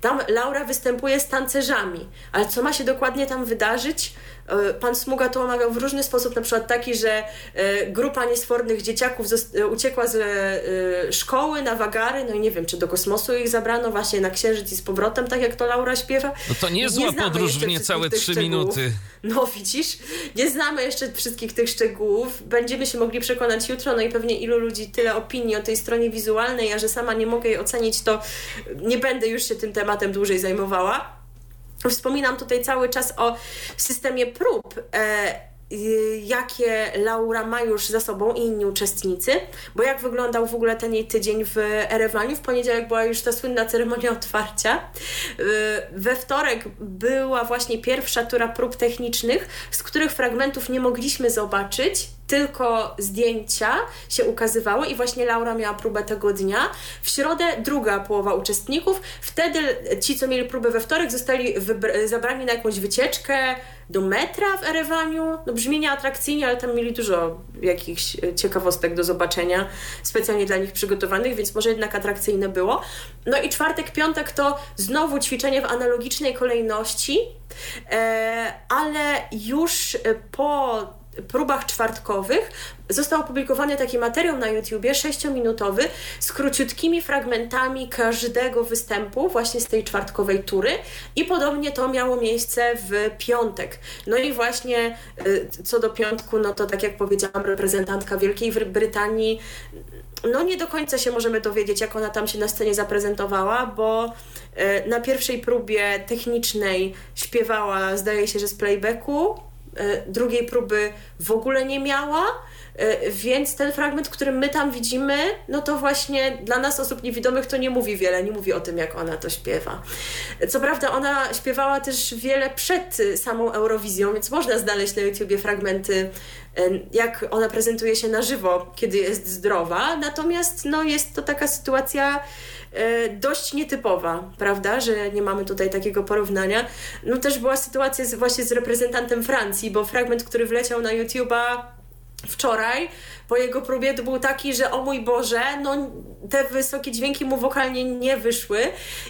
S2: Tam Laura występuje z tancerzami, ale co ma się dokładnie tam wydarzyć? E, pan Smuga to omawiał w różny sposób, na przykład taki, że e, grupa niesfornych dzieciaków e, uciekła z szkoły na wagary, no i nie wiem, czy do kosmosu ich zabrano właśnie na księżyc i z powrotem, tak jak to Laura śpiewa.
S1: No to nie zła podróż w niecałe trzy minuty.
S2: No widzisz, nie znamy jeszcze wszystkich tych szczegółów. Będziemy się mogli przekonać jutro, no i pewnie ilu ludzi tyle opinii o tej stronie wizualnej, a że sama nie mogę jej ocenić, to nie będę już się tym tematem dłużej zajmowała. Wspominam tutaj cały czas o systemie prób. E, jakie Laura ma już za sobą i inni uczestnicy, bo jak wyglądał w ogóle ten jej tydzień w Erewaniu. W poniedziałek była już ta słynna ceremonia otwarcia. E, we wtorek była właśnie pierwsza tura prób technicznych, z których fragmentów nie mogliśmy zobaczyć, tylko zdjęcia się ukazywały i właśnie Laura miała próbę tego dnia. W środę druga połowa uczestników. Wtedy ci, co mieli próbę we wtorek, zostali zabrani na jakąś wycieczkę do metra w Erewaniu. No brzmi nieatrakcyjnie, ale tam mieli dużo jakichś e, ciekawostek do zobaczenia, specjalnie dla nich przygotowanych, więc może jednak atrakcyjne było. No i czwartek, piątek to znowu ćwiczenie w analogicznej kolejności, e, ale już po próbach czwartkowych. Został opublikowany taki materiał na YouTubie, sześciominutowy, z króciutkimi fragmentami każdego występu właśnie z tej czwartkowej tury. I podobnie to miało miejsce w piątek. No i właśnie y, co do piątku, no to tak jak powiedziałam, reprezentantka Wielkiej Brytanii. No nie do końca się możemy dowiedzieć, jak ona tam się na scenie zaprezentowała, bo y, na pierwszej próbie technicznej śpiewała, zdaje się, że z playbacku, drugiej próby w ogóle nie miała. E, więc ten fragment, który my tam widzimy, no to właśnie dla nas osób niewidomych to nie mówi wiele, nie mówi o tym, jak ona to śpiewa. Co prawda ona śpiewała też wiele przed samą Eurowizją, więc można znaleźć na YouTubie fragmenty, jak ona prezentuje się na żywo, kiedy jest zdrowa. Natomiast no, jest to taka sytuacja dość nietypowa, prawda, że nie mamy tutaj takiego porównania. No też była sytuacja z, właśnie z reprezentantem Francji, bo fragment, który wleciał na YouTube'a wczoraj, po jego próbie to był taki, że o mój Boże, no te wysokie dźwięki mu wokalnie nie wyszły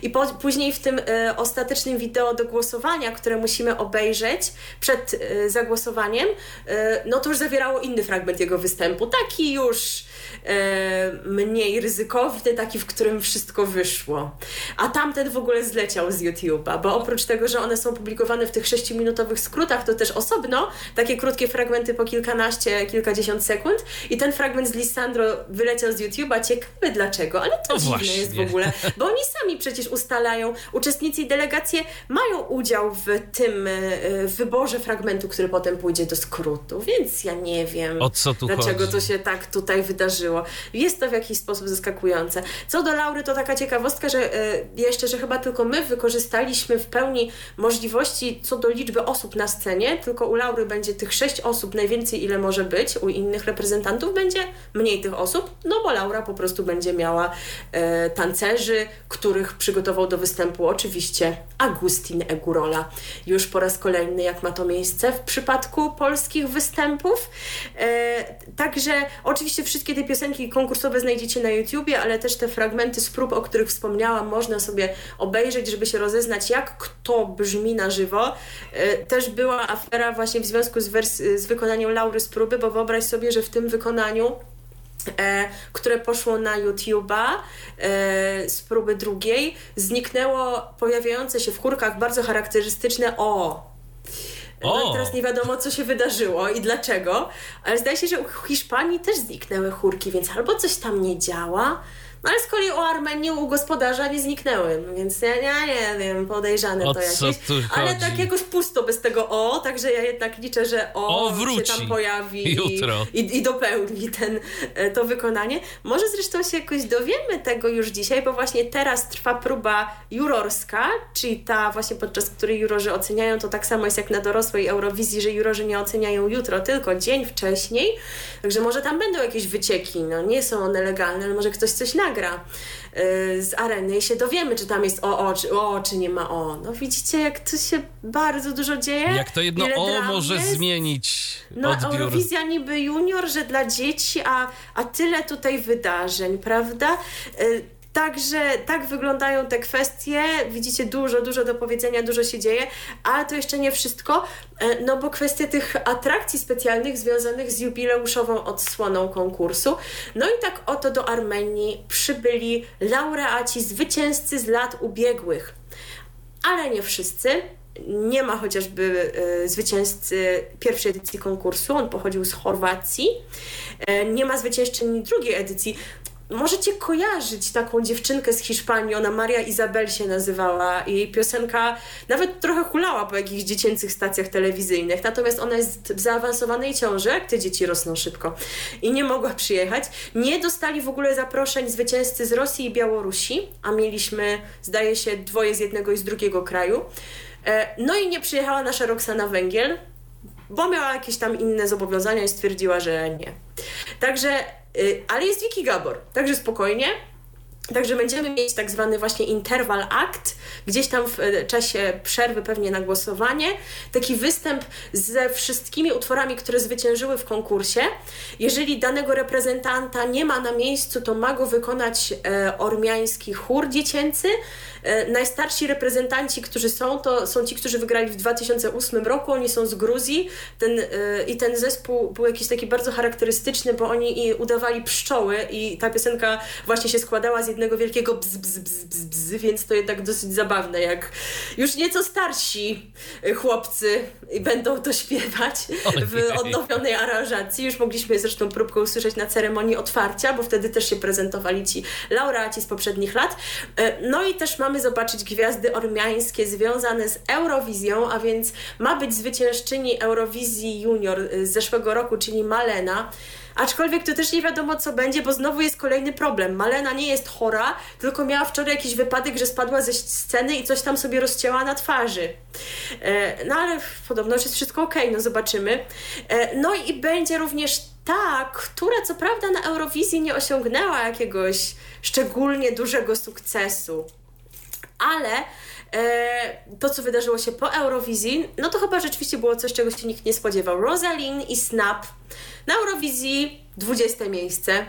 S2: i po, później w tym e, ostatecznym wideo do głosowania, które musimy obejrzeć przed e, zagłosowaniem, e, no to już zawierało inny fragment jego występu, taki już e, mniej ryzykowny, taki, w którym wszystko wyszło. A tamten w ogóle zleciał z YouTube'a, bo oprócz tego, że one są publikowane w tych 6-minutowych skrótach, to też osobno takie krótkie fragmenty po kilkanaście, kilkadziesiąt sekund i ten fragment z Lisandro wyleciał z YouTube'a. Ciekawe dlaczego, ale to no dziwne właśnie. jest w ogóle, bo oni sami przecież ustalają, uczestnicy i delegacje mają udział w tym e, w wyborze fragmentu, który potem pójdzie do skrótu, więc ja nie wiem, dlaczego
S1: chodzi?
S2: to się tak tutaj wydarzyło. Jest to w jakiś sposób zaskakujące. Co do Laury, to taka ciekawostka, że e, jeszcze, że chyba tylko my wykorzystaliśmy w pełni możliwości co do liczby osób na scenie, tylko u Laury będzie tych sześć osób najwięcej, ile może być, u innych reprezentantów będzie mniej tych osób, no bo Laura po prostu będzie miała e, tancerzy, których przygotował do występu oczywiście Agustin Egurola. Już po raz kolejny, jak ma to miejsce w przypadku polskich występów. E, także oczywiście wszystkie te piosenki konkursowe znajdziecie na YouTubie, ale też te fragmenty z prób, o których wspomniałam, można sobie obejrzeć, żeby się rozeznać, jak kto brzmi na żywo. E, też była afera właśnie w związku z, z wykonaniem Laury z próby, bo wyobraź sobie, że w tym wykonaniu E, które poszło na YouTube'a e, z próby drugiej, zniknęło pojawiające się w chórkach bardzo charakterystyczne o. No i teraz nie wiadomo, co się wydarzyło i dlaczego, ale zdaje się, że u Hiszpanii też zniknęły chórki, więc albo coś tam nie działa, no ale z kolei o Armenii u gospodarza nie zniknęły, więc ja, ja nie wiem, podejrzane
S1: o
S2: to jakieś. Ale tak jakoś pusto bez tego o, także ja jednak liczę, że o,
S1: o wróci.
S2: się tam pojawi
S1: Jutro.
S2: I, i, i dopełni ten, e, to wykonanie. Może zresztą się jakoś dowiemy tego już dzisiaj, bo właśnie teraz trwa próba jurorska, czyli ta właśnie podczas której jurorzy oceniają, to tak samo jest jak na dorosłej Eurowizji, że jurorzy nie oceniają jutro, tylko dzień wcześniej. Także może tam będą jakieś wycieki, no nie są one legalne, ale może ktoś coś nagra nagra y, z areny i się dowiemy, czy tam jest o, o, czy, czy nie ma o. No widzicie, jak tu się bardzo dużo dzieje.
S1: Jak to jedno o może jest. zmienić
S2: no,
S1: odbiór.
S2: Eurowizja niby junior, że dla dzieci, a, a tyle tutaj wydarzeń, prawda? Także tak wyglądają te kwestie. Widzicie, dużo, dużo do powiedzenia, dużo się dzieje, ale to jeszcze nie wszystko, e, no bo kwestia tych atrakcji specjalnych związanych z jubileuszową odsłoną konkursu. No i tak oto do Armenii przybyli laureaci, zwycięzcy z lat ubiegłych. Ale nie wszyscy. Nie ma chociażby y, zwycięzcy pierwszej edycji konkursu, on pochodził z Chorwacji. Y, nie ma zwyciężczyni drugiej edycji możecie kojarzyć taką dziewczynkę z Hiszpanii, ona Maria Izabel się nazywała i jej piosenka nawet trochę hulała po jakichś dziecięcych stacjach telewizyjnych, natomiast ona jest w zaawansowanej ciąży, jak te dzieci rosną szybko i nie mogła przyjechać. Nie dostali w ogóle zaproszeń zwycięzcy z Rosji i Białorusi, a mieliśmy, zdaje się, dwoje z jednego i z drugiego kraju. E, no i nie przyjechała nasza Roxana Węgiel, bo miała jakieś tam inne zobowiązania i stwierdziła, że nie. Także, ale jest Wiki Gabor, także spokojnie. Także będziemy mieć tak zwany właśnie interval act, gdzieś tam w e, czasie przerwy pewnie na głosowanie, taki występ ze wszystkimi utworami, które zwyciężyły w konkursie. Jeżeli danego reprezentanta nie ma na miejscu, to ma go wykonać e, ormiański chór dziecięcy. E, najstarsi reprezentanci, którzy są, to są ci, którzy wygrali w 2008 roku, oni są z Gruzji ten, i ten zespół był jakiś taki bardzo charakterystyczny, bo oni udawali pszczoły i ta piosenka właśnie się składała z jednego wielkiego bzz, bzz, bzz, bzz więc to jednak dosyć zabawne, jak już nieco starsi chłopcy będą to śpiewać w odnowionej aranżacji. Już mogliśmy zresztą próbkę usłyszeć na ceremonii otwarcia, bo wtedy też się prezentowali ci laureaci z poprzednich lat. E, no i też mamy zobaczyć gwiazdy ormiańskie związane z Eurowizją, a więc ma być zwyciężczyni Eurowizji Junior z zeszłego roku, czyli Malena. Aczkolwiek to też nie wiadomo, co będzie, bo znowu jest kolejny problem. Malena nie jest chora, tylko miała wczoraj jakiś wypadek, że spadła ze sceny i coś tam sobie rozcięła na twarzy. E, no ale podobno już jest wszystko ok, no zobaczymy. E, no i będzie również ta, która co prawda na Eurowizji nie osiągnęła jakiegoś szczególnie dużego sukcesu, ale to, co wydarzyło się po Eurowizji, no to chyba rzeczywiście było coś, czego się nikt nie spodziewał. Rosalind i Snap na Eurowizji 20 miejsce,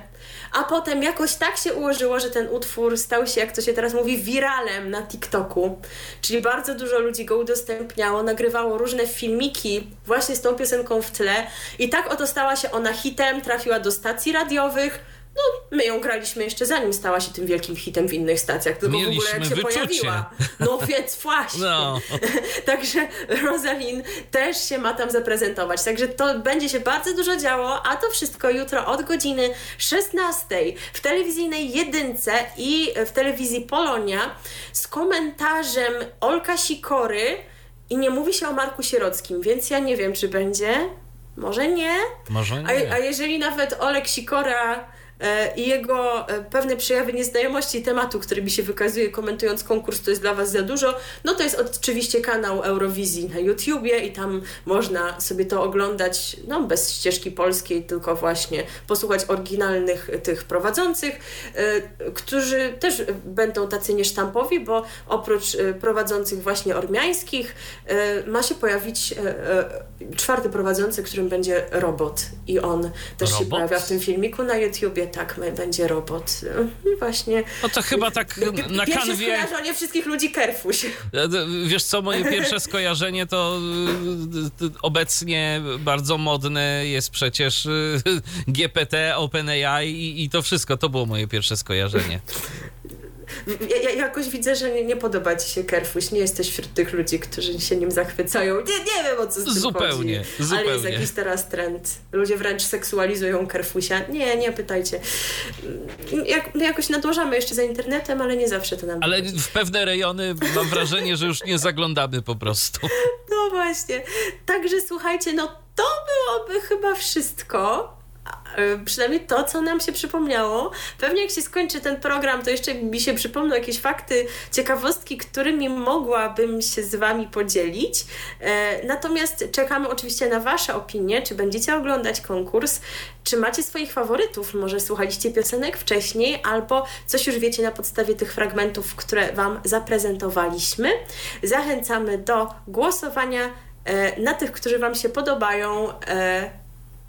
S2: a potem jakoś tak się ułożyło, że ten utwór stał się, jak to się teraz mówi, wiralem na TikToku. Czyli bardzo dużo ludzi go udostępniało, nagrywało różne filmiki właśnie z tą piosenką w tle i tak oto stała się ona hitem, trafiła do stacji radiowych, no, my ją graliśmy jeszcze zanim stała się tym wielkim hitem w innych stacjach, tylko
S1: Mieliśmy
S2: w ogóle jak się
S1: wyczucie.
S2: pojawiła. No *laughs* więc właśnie.
S1: No. *laughs*
S2: Także Rosalind też się ma tam zaprezentować. Także to będzie się bardzo dużo działo, a to wszystko jutro od godziny 16 w telewizyjnej jedynce i w telewizji Polonia z komentarzem Olka Sikory i nie mówi się o Marku Sierockim, więc ja nie wiem, czy będzie. Może nie.
S1: Może
S2: A,
S1: nie.
S2: a jeżeli nawet Olek Sikora i jego e, pewne przejawy nieznajomości tematu, który mi się wykazuje komentując konkurs, to jest dla Was za dużo, no to jest oczywiście kanał Eurowizji na YouTubie i tam można sobie to oglądać, no bez ścieżki polskiej, tylko właśnie posłuchać oryginalnych tych prowadzących, e, którzy też będą tacy niesztampowi, bo oprócz e, prowadzących właśnie ormiańskich e, ma się pojawić e, e, czwarty prowadzący, którym będzie robot. I on też się
S1: Robot?
S2: pojawia w tym filmiku na YouTubie, tak, będzie robot. I właśnie
S1: No to chyba tak na
S2: Pierwsze
S1: kanwie...
S2: skojarzenie wszystkich ludzi Kerfuś.
S1: Wiesz co, moje pierwsze skojarzenie to y, obecnie bardzo modne jest przecież *laughs* y, GPT, OpenAI i, i to wszystko. To było moje pierwsze skojarzenie.
S2: Ja, ja jakoś widzę, że nie, nie podoba ci się Kerfuś, nie jesteś wśród tych ludzi, którzy się nim zachwycają. Nie, nie wiem o co z tym
S1: Zupełnie,
S2: chodzi. Ale
S1: zupełnie.
S2: jest jakiś teraz trend. Ludzie wręcz seksualizują Kerfusia. Nie, nie pytajcie. Jak, my jakoś nadążamy jeszcze za internetem, ale nie zawsze to nam
S1: Ale
S2: wychodzi.
S1: w pewne rejony mam wrażenie, że już nie zaglądamy po prostu.
S2: No właśnie. Także słuchajcie, no to byłoby chyba wszystko. E, Przynajmniej to, co nam się przypomniało. Pewnie jak się skończy ten program, to jeszcze mi się przypomną jakieś fakty, ciekawostki, którymi mogłabym się z Wami podzielić. E, natomiast czekamy oczywiście na Wasze opinie, czy będziecie oglądać konkurs, czy macie swoich faworytów, może słuchaliście piosenek wcześniej, albo coś już wiecie na podstawie tych fragmentów, które Wam zaprezentowaliśmy. Zachęcamy do głosowania e, na tych, którzy Wam się podobają.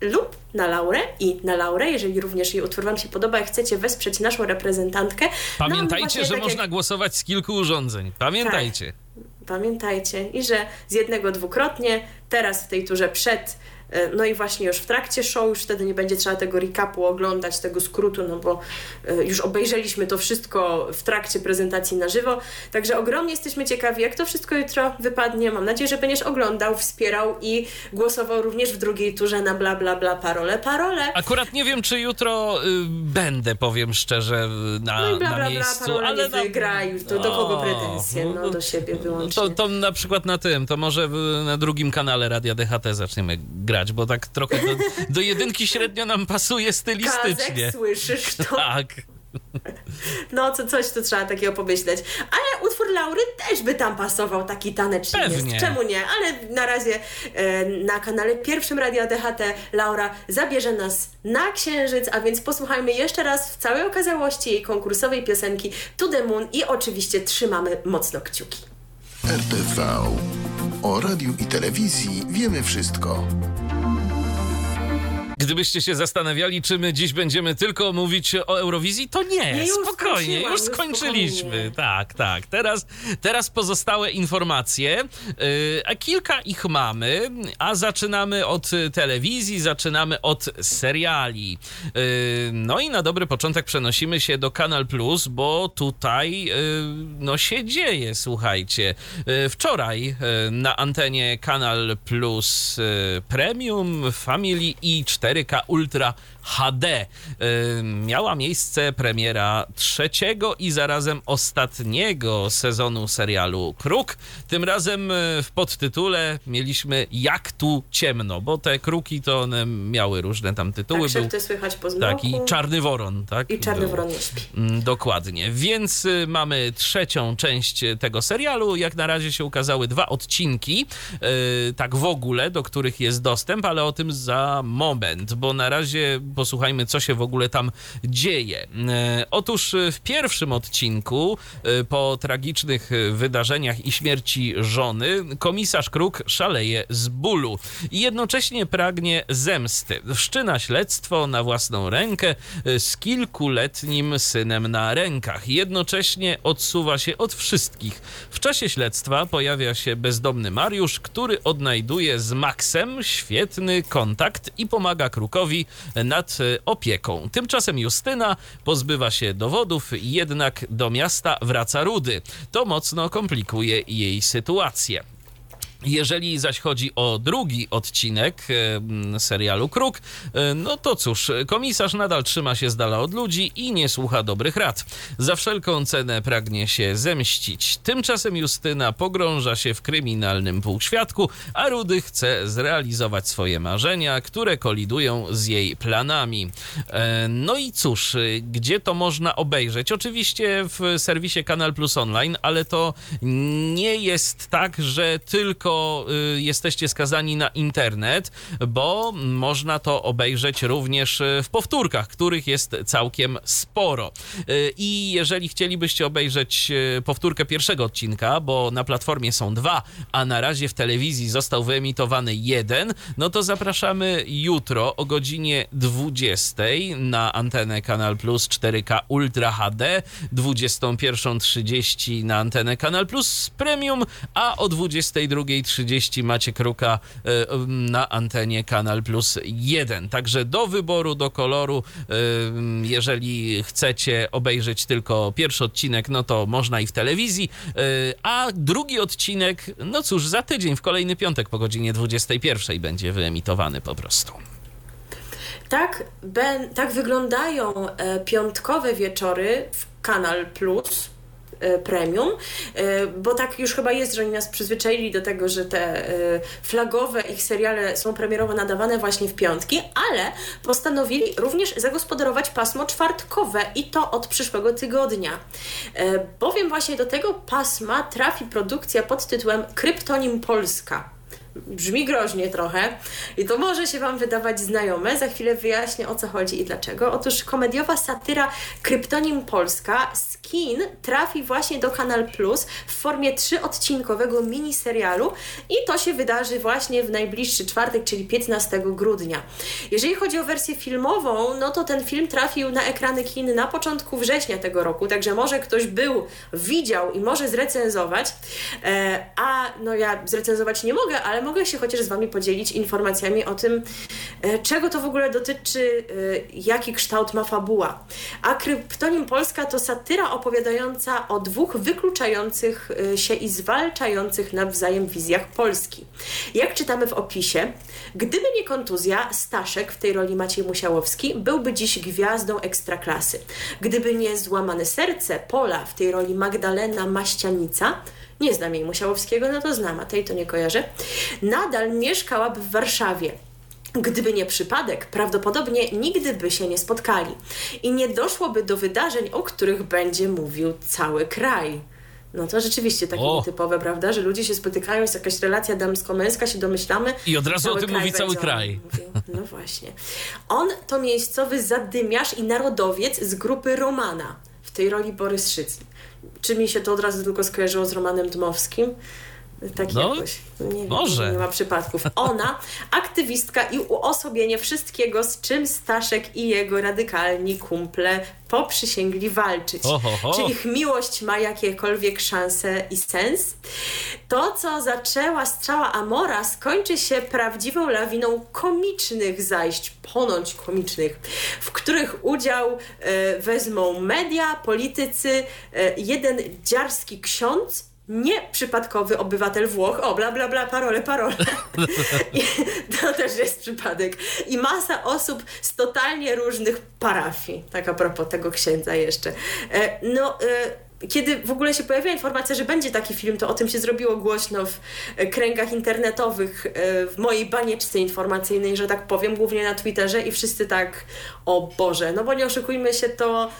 S2: Lub na Laurę i na Laurę, jeżeli również jej utwór Wam się podoba i chcecie wesprzeć naszą reprezentantkę. No,
S1: Pamiętajcie,
S2: właśnie
S1: że
S2: tak
S1: można
S2: jak-
S1: głosować z kilku urządzeń. Pamiętajcie.
S2: Pamiętajcie i że z jednego dwukrotnie, teraz w tej turze przed, no i właśnie już w trakcie show, już wtedy nie będzie trzeba tego recapu oglądać, tego skrótu, no bo e, już obejrzeliśmy to wszystko w trakcie prezentacji na żywo. Także ogromnie jesteśmy ciekawi, jak to wszystko jutro wypadnie. Mam nadzieję, że będziesz oglądał, wspierał i głosował również w drugiej turze na bla bla bla parole, parole.
S1: Akurat nie wiem, czy jutro y, będę, powiem szczerze, y, na,
S2: No i bla
S1: na
S2: bla bla,
S1: miejscu,
S2: parole
S1: ale
S2: nie
S1: no-
S2: wygra już, to do kogo pretensje? No do siebie wyłącznie.
S1: To, to na przykład na tym, to może na drugim kanale Radia DHT zaczniemy grać, bo tak trochę do, do jedynki średnio nam pasuje stylistycznie.
S2: Kazek, słyszysz to?
S1: Tak.
S2: No, co, coś tu trzeba takiego pomyśleć. Ale utwór Laury też by tam pasował, taki taneczny
S1: Pewnie.
S2: jest. Czemu nie? Ale na razie e, na kanale pierwszym Radia DHT Laura zabierze nas na Księżyc, a więc posłuchajmy jeszcze raz w całej okazałości jej konkursowej piosenki To The Moon i oczywiście trzymamy mocno kciuki.
S3: RTV. O radiu i telewizji wiemy wszystko.
S1: Gdybyście się zastanawiali, czy my dziś będziemy tylko mówić o Eurowizji, to nie,
S2: Nie, już
S1: spokojnie, już skończyliśmy.
S2: spokojnie.
S1: Tak, tak. Teraz, teraz pozostałe informacje, yy, a kilka ich mamy, a zaczynamy od y, telewizji, zaczynamy od seriali. Yy, no i na dobry początek przenosimy się do Kanal Plus, bo tutaj yy, no się dzieje, słuchajcie. Wczoraj na antenie Kanal Plus Premium, Family i 4K Ultra HD miała miejsce premiera trzeciego i zarazem ostatniego sezonu serialu Kruk. Tym razem yy, w podtytule mieliśmy Jak tu ciemno, bo te kruki to one miały różne tam tytuły.
S2: Tak,
S1: Był,
S2: słychać po zmroku.
S1: tak, i Czarny Woron, tak?
S2: I Czarny. Woron nie śpi.
S1: Mm, Dokładnie. Więc y, mamy trzecią część y, tego serialu. Jak na razie się ukazały dwa odcinki, y, tak w ogóle, do których jest dostęp, ale o tym za moment, bo na razie posłuchajmy, co się w ogóle tam dzieje. Y, Otóż y, w pierwszym odcinku, y, po tragicznych wydarzeniach i śmierci żony, komisarz Kruk szaleje z bólu i jednocześnie pragnie zemsty. Wszczyna śledztwo na własną rękę z kilkuletnim synem na rękach. Jednocześnie odsuwa się od wszystkich. W czasie śledztwa pojawia się bezdomny Mariusz, który odnajduje z Maxem świetny kontakt i pomaga Krukowi nad y, opieką. Tymczasem Justyna pozbywa się dowodów, jednak do miasta wraca Rudy. To mocno komplikuje jej sytuację. Jeżeli zaś chodzi o drugi odcinek e, serialu Kruk, e, no to cóż, komisarz nadal trzyma się z dala od ludzi i nie słucha dobrych rad. Za wszelką cenę pragnie się zemścić. Tymczasem Justyna pogrąża się w kryminalnym półświadku, a Rudy chce zrealizować swoje marzenia, które kolidują z jej planami. E, No i cóż, gdzie to można obejrzeć? Oczywiście w serwisie Kanal Plus Online, ale to nie jest tak, że tylko y, jesteście skazani na internet, bo można to obejrzeć również y, w powtórkach, których jest całkiem sporo. Y, I jeżeli chcielibyście obejrzeć powtórkę pierwszego odcinka, bo na platformie są dwa, a na razie w telewizji został wyemitowany jeden, no to zapraszamy jutro o godzinie 20 na antenę Kanal Plus 4K Ultra HD, 21.30 na antenę Kanal Plus Premium, a o 22.30 macie Kruka e, na antenie Kanal Plus 1. Także do wyboru, do koloru, e, jeżeli chcecie obejrzeć tylko pierwszy odcinek, no to można i w telewizji, e, a drugi odcinek, no cóż, za tydzień, w kolejny piątek po godzinie 21 będzie wyemitowany po prostu.
S2: Tak, ben, tak wyglądają piątkowe wieczory w Kanal Plus Premium, e, bo tak już chyba jest, że oni nas przyzwyczaili do tego, że te e, flagowe ich seriale są premierowo nadawane właśnie w piątki, ale postanowili również zagospodarować pasmo czwartkowe i to od przyszłego tygodnia. E, Bowiem właśnie do tego pasma trafi produkcja pod tytułem Kryptonim Polska brzmi groźnie trochę i to może się Wam wydawać znajome. Za chwilę wyjaśnię o co chodzi i dlaczego. Otóż komediowa satyra Kryptonim Polska z kin trafi właśnie do Kanal Plus w formie trzyodcinkowego miniserialu i to się wydarzy właśnie w najbliższy czwartek, czyli 15 grudnia. Jeżeli chodzi o wersję filmową, no to ten film trafił na ekrany kin na początku września tego roku, także może ktoś był, widział i może zrecenzować, e, a no ja zrecenzować nie mogę, ale mogę się chociaż z Wami podzielić informacjami o tym, e, czego to w ogóle dotyczy, e, jaki kształt ma fabuła. A Kryptonim Polska to satyra opowiadająca o dwóch wykluczających e, się i zwalczających nawzajem wizjach Polski. Jak czytamy w opisie, gdyby nie kontuzja, Staszek, w tej roli Maciej Musiałowski, byłby dziś gwiazdą ekstraklasy. Gdyby nie złamane serce, Pola, w tej roli Magdalena Maścianica, nie znam jej Musiałowskiego, no to znam, a tej to nie kojarzę. Nadal mieszkałaby w Warszawie. Gdyby nie przypadek, prawdopodobnie nigdy by się nie spotkali i nie doszłoby do wydarzeń, o których będzie mówił cały kraj. No to rzeczywiście takie
S1: O.
S2: nietypowe, prawda? Że ludzie się spotykają, jest jakaś relacja damsko-męska, się domyślamy.
S1: I od razu o tym mówi cały kraj.
S2: No właśnie. On to miejscowy zadymiarz i narodowiec z grupy Romana. W tej roli Borys Szyc. Czy mi się to od razu tylko skojarzyło z Romanem Dmowskim? Tak
S1: No,
S2: jakoś. Nie wiem,
S1: może.
S2: nie ma przypadków. Ona, aktywistka i uosobienie wszystkiego, z czym Staszek i jego radykalni kumple poprzysięgli walczyć.
S1: Ho, ho, ho.
S2: Czy ich miłość ma jakiekolwiek szanse i sens? To, co zaczęła strzała Amora, skończy się prawdziwą lawiną komicznych zajść, ponoć komicznych, w których udział e, wezmą media, politycy, e, jeden dziarski ksiądz, nie przypadkowy obywatel Włoch, o bla bla bla, parole, parole. *laughs* I to też jest przypadek. I masa osób z totalnie różnych parafii. Tak a propos tego księdza jeszcze. E, No, e, kiedy w ogóle się pojawiła informacja, że będzie taki film, to o tym się zrobiło głośno w e, kręgach internetowych, w mojej banieczce informacyjnej, że tak powiem, głównie na Twitterze i wszyscy tak, o Boże, no bo nie oszukujmy się, to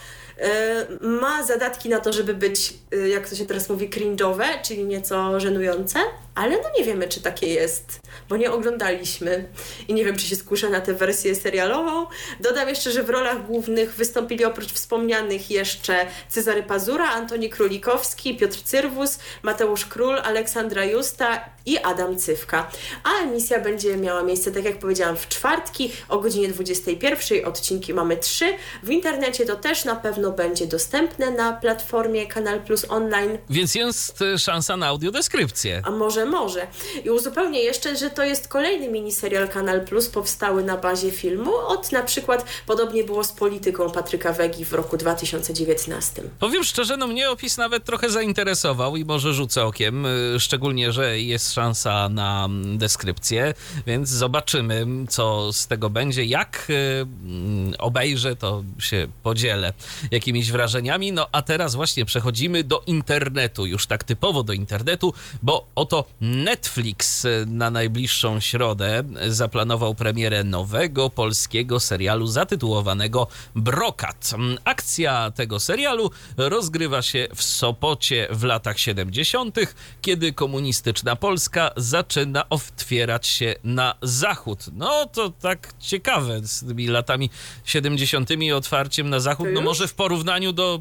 S2: ma zadatki na to, żeby być, e, jak to się teraz mówi, cringe'owe, czyli nieco żenujące, ale no nie wiemy, czy takie jest, bo nie oglądaliśmy i nie wiem, czy się skuszę na tę wersję serialową. Dodam jeszcze, że w rolach głównych wystąpili oprócz wspomnianych jeszcze Cezary Pazura, Antoni Królikowski, Piotr Cyrwus, Mateusz Król, Aleksandra Justa i Adam Cywka. A emisja będzie miała miejsce, tak jak powiedziałam, w czwartki o godzinie 21. Odcinki mamy trzy. W internecie to też na pewno będzie dostępne na platformie Kanal Plus Online.
S1: Więc jest e, szansa na audiodeskrypcję.
S2: A może, może. I uzupełnię jeszcze, że to jest kolejny miniserial Kanal Plus powstały na bazie filmu. Od na przykład podobnie było z polityką Patryka Wegi w roku 2019.
S1: Powiem szczerze, no mnie opis nawet trochę zainteresował i może rzucę okiem, y, szczególnie, że jest szansa na deskrypcję, więc zobaczymy, co z tego będzie. Jak y, mm, obejrzę, to się podzielę jakimiś wrażeniami. No a teraz właśnie przechodzimy do internetu, już tak typowo do internetu, bo oto Netflix na najbliższą środę zaplanował premierę nowego polskiego serialu zatytułowanego Brokat. Akcja tego serialu rozgrywa się w Sopocie w latach 70., kiedy komunistyczna Polska zaczyna otwierać się na zachód. No to tak ciekawe z tymi latami 70. i otwarciem na zachód. No może w porównaniu do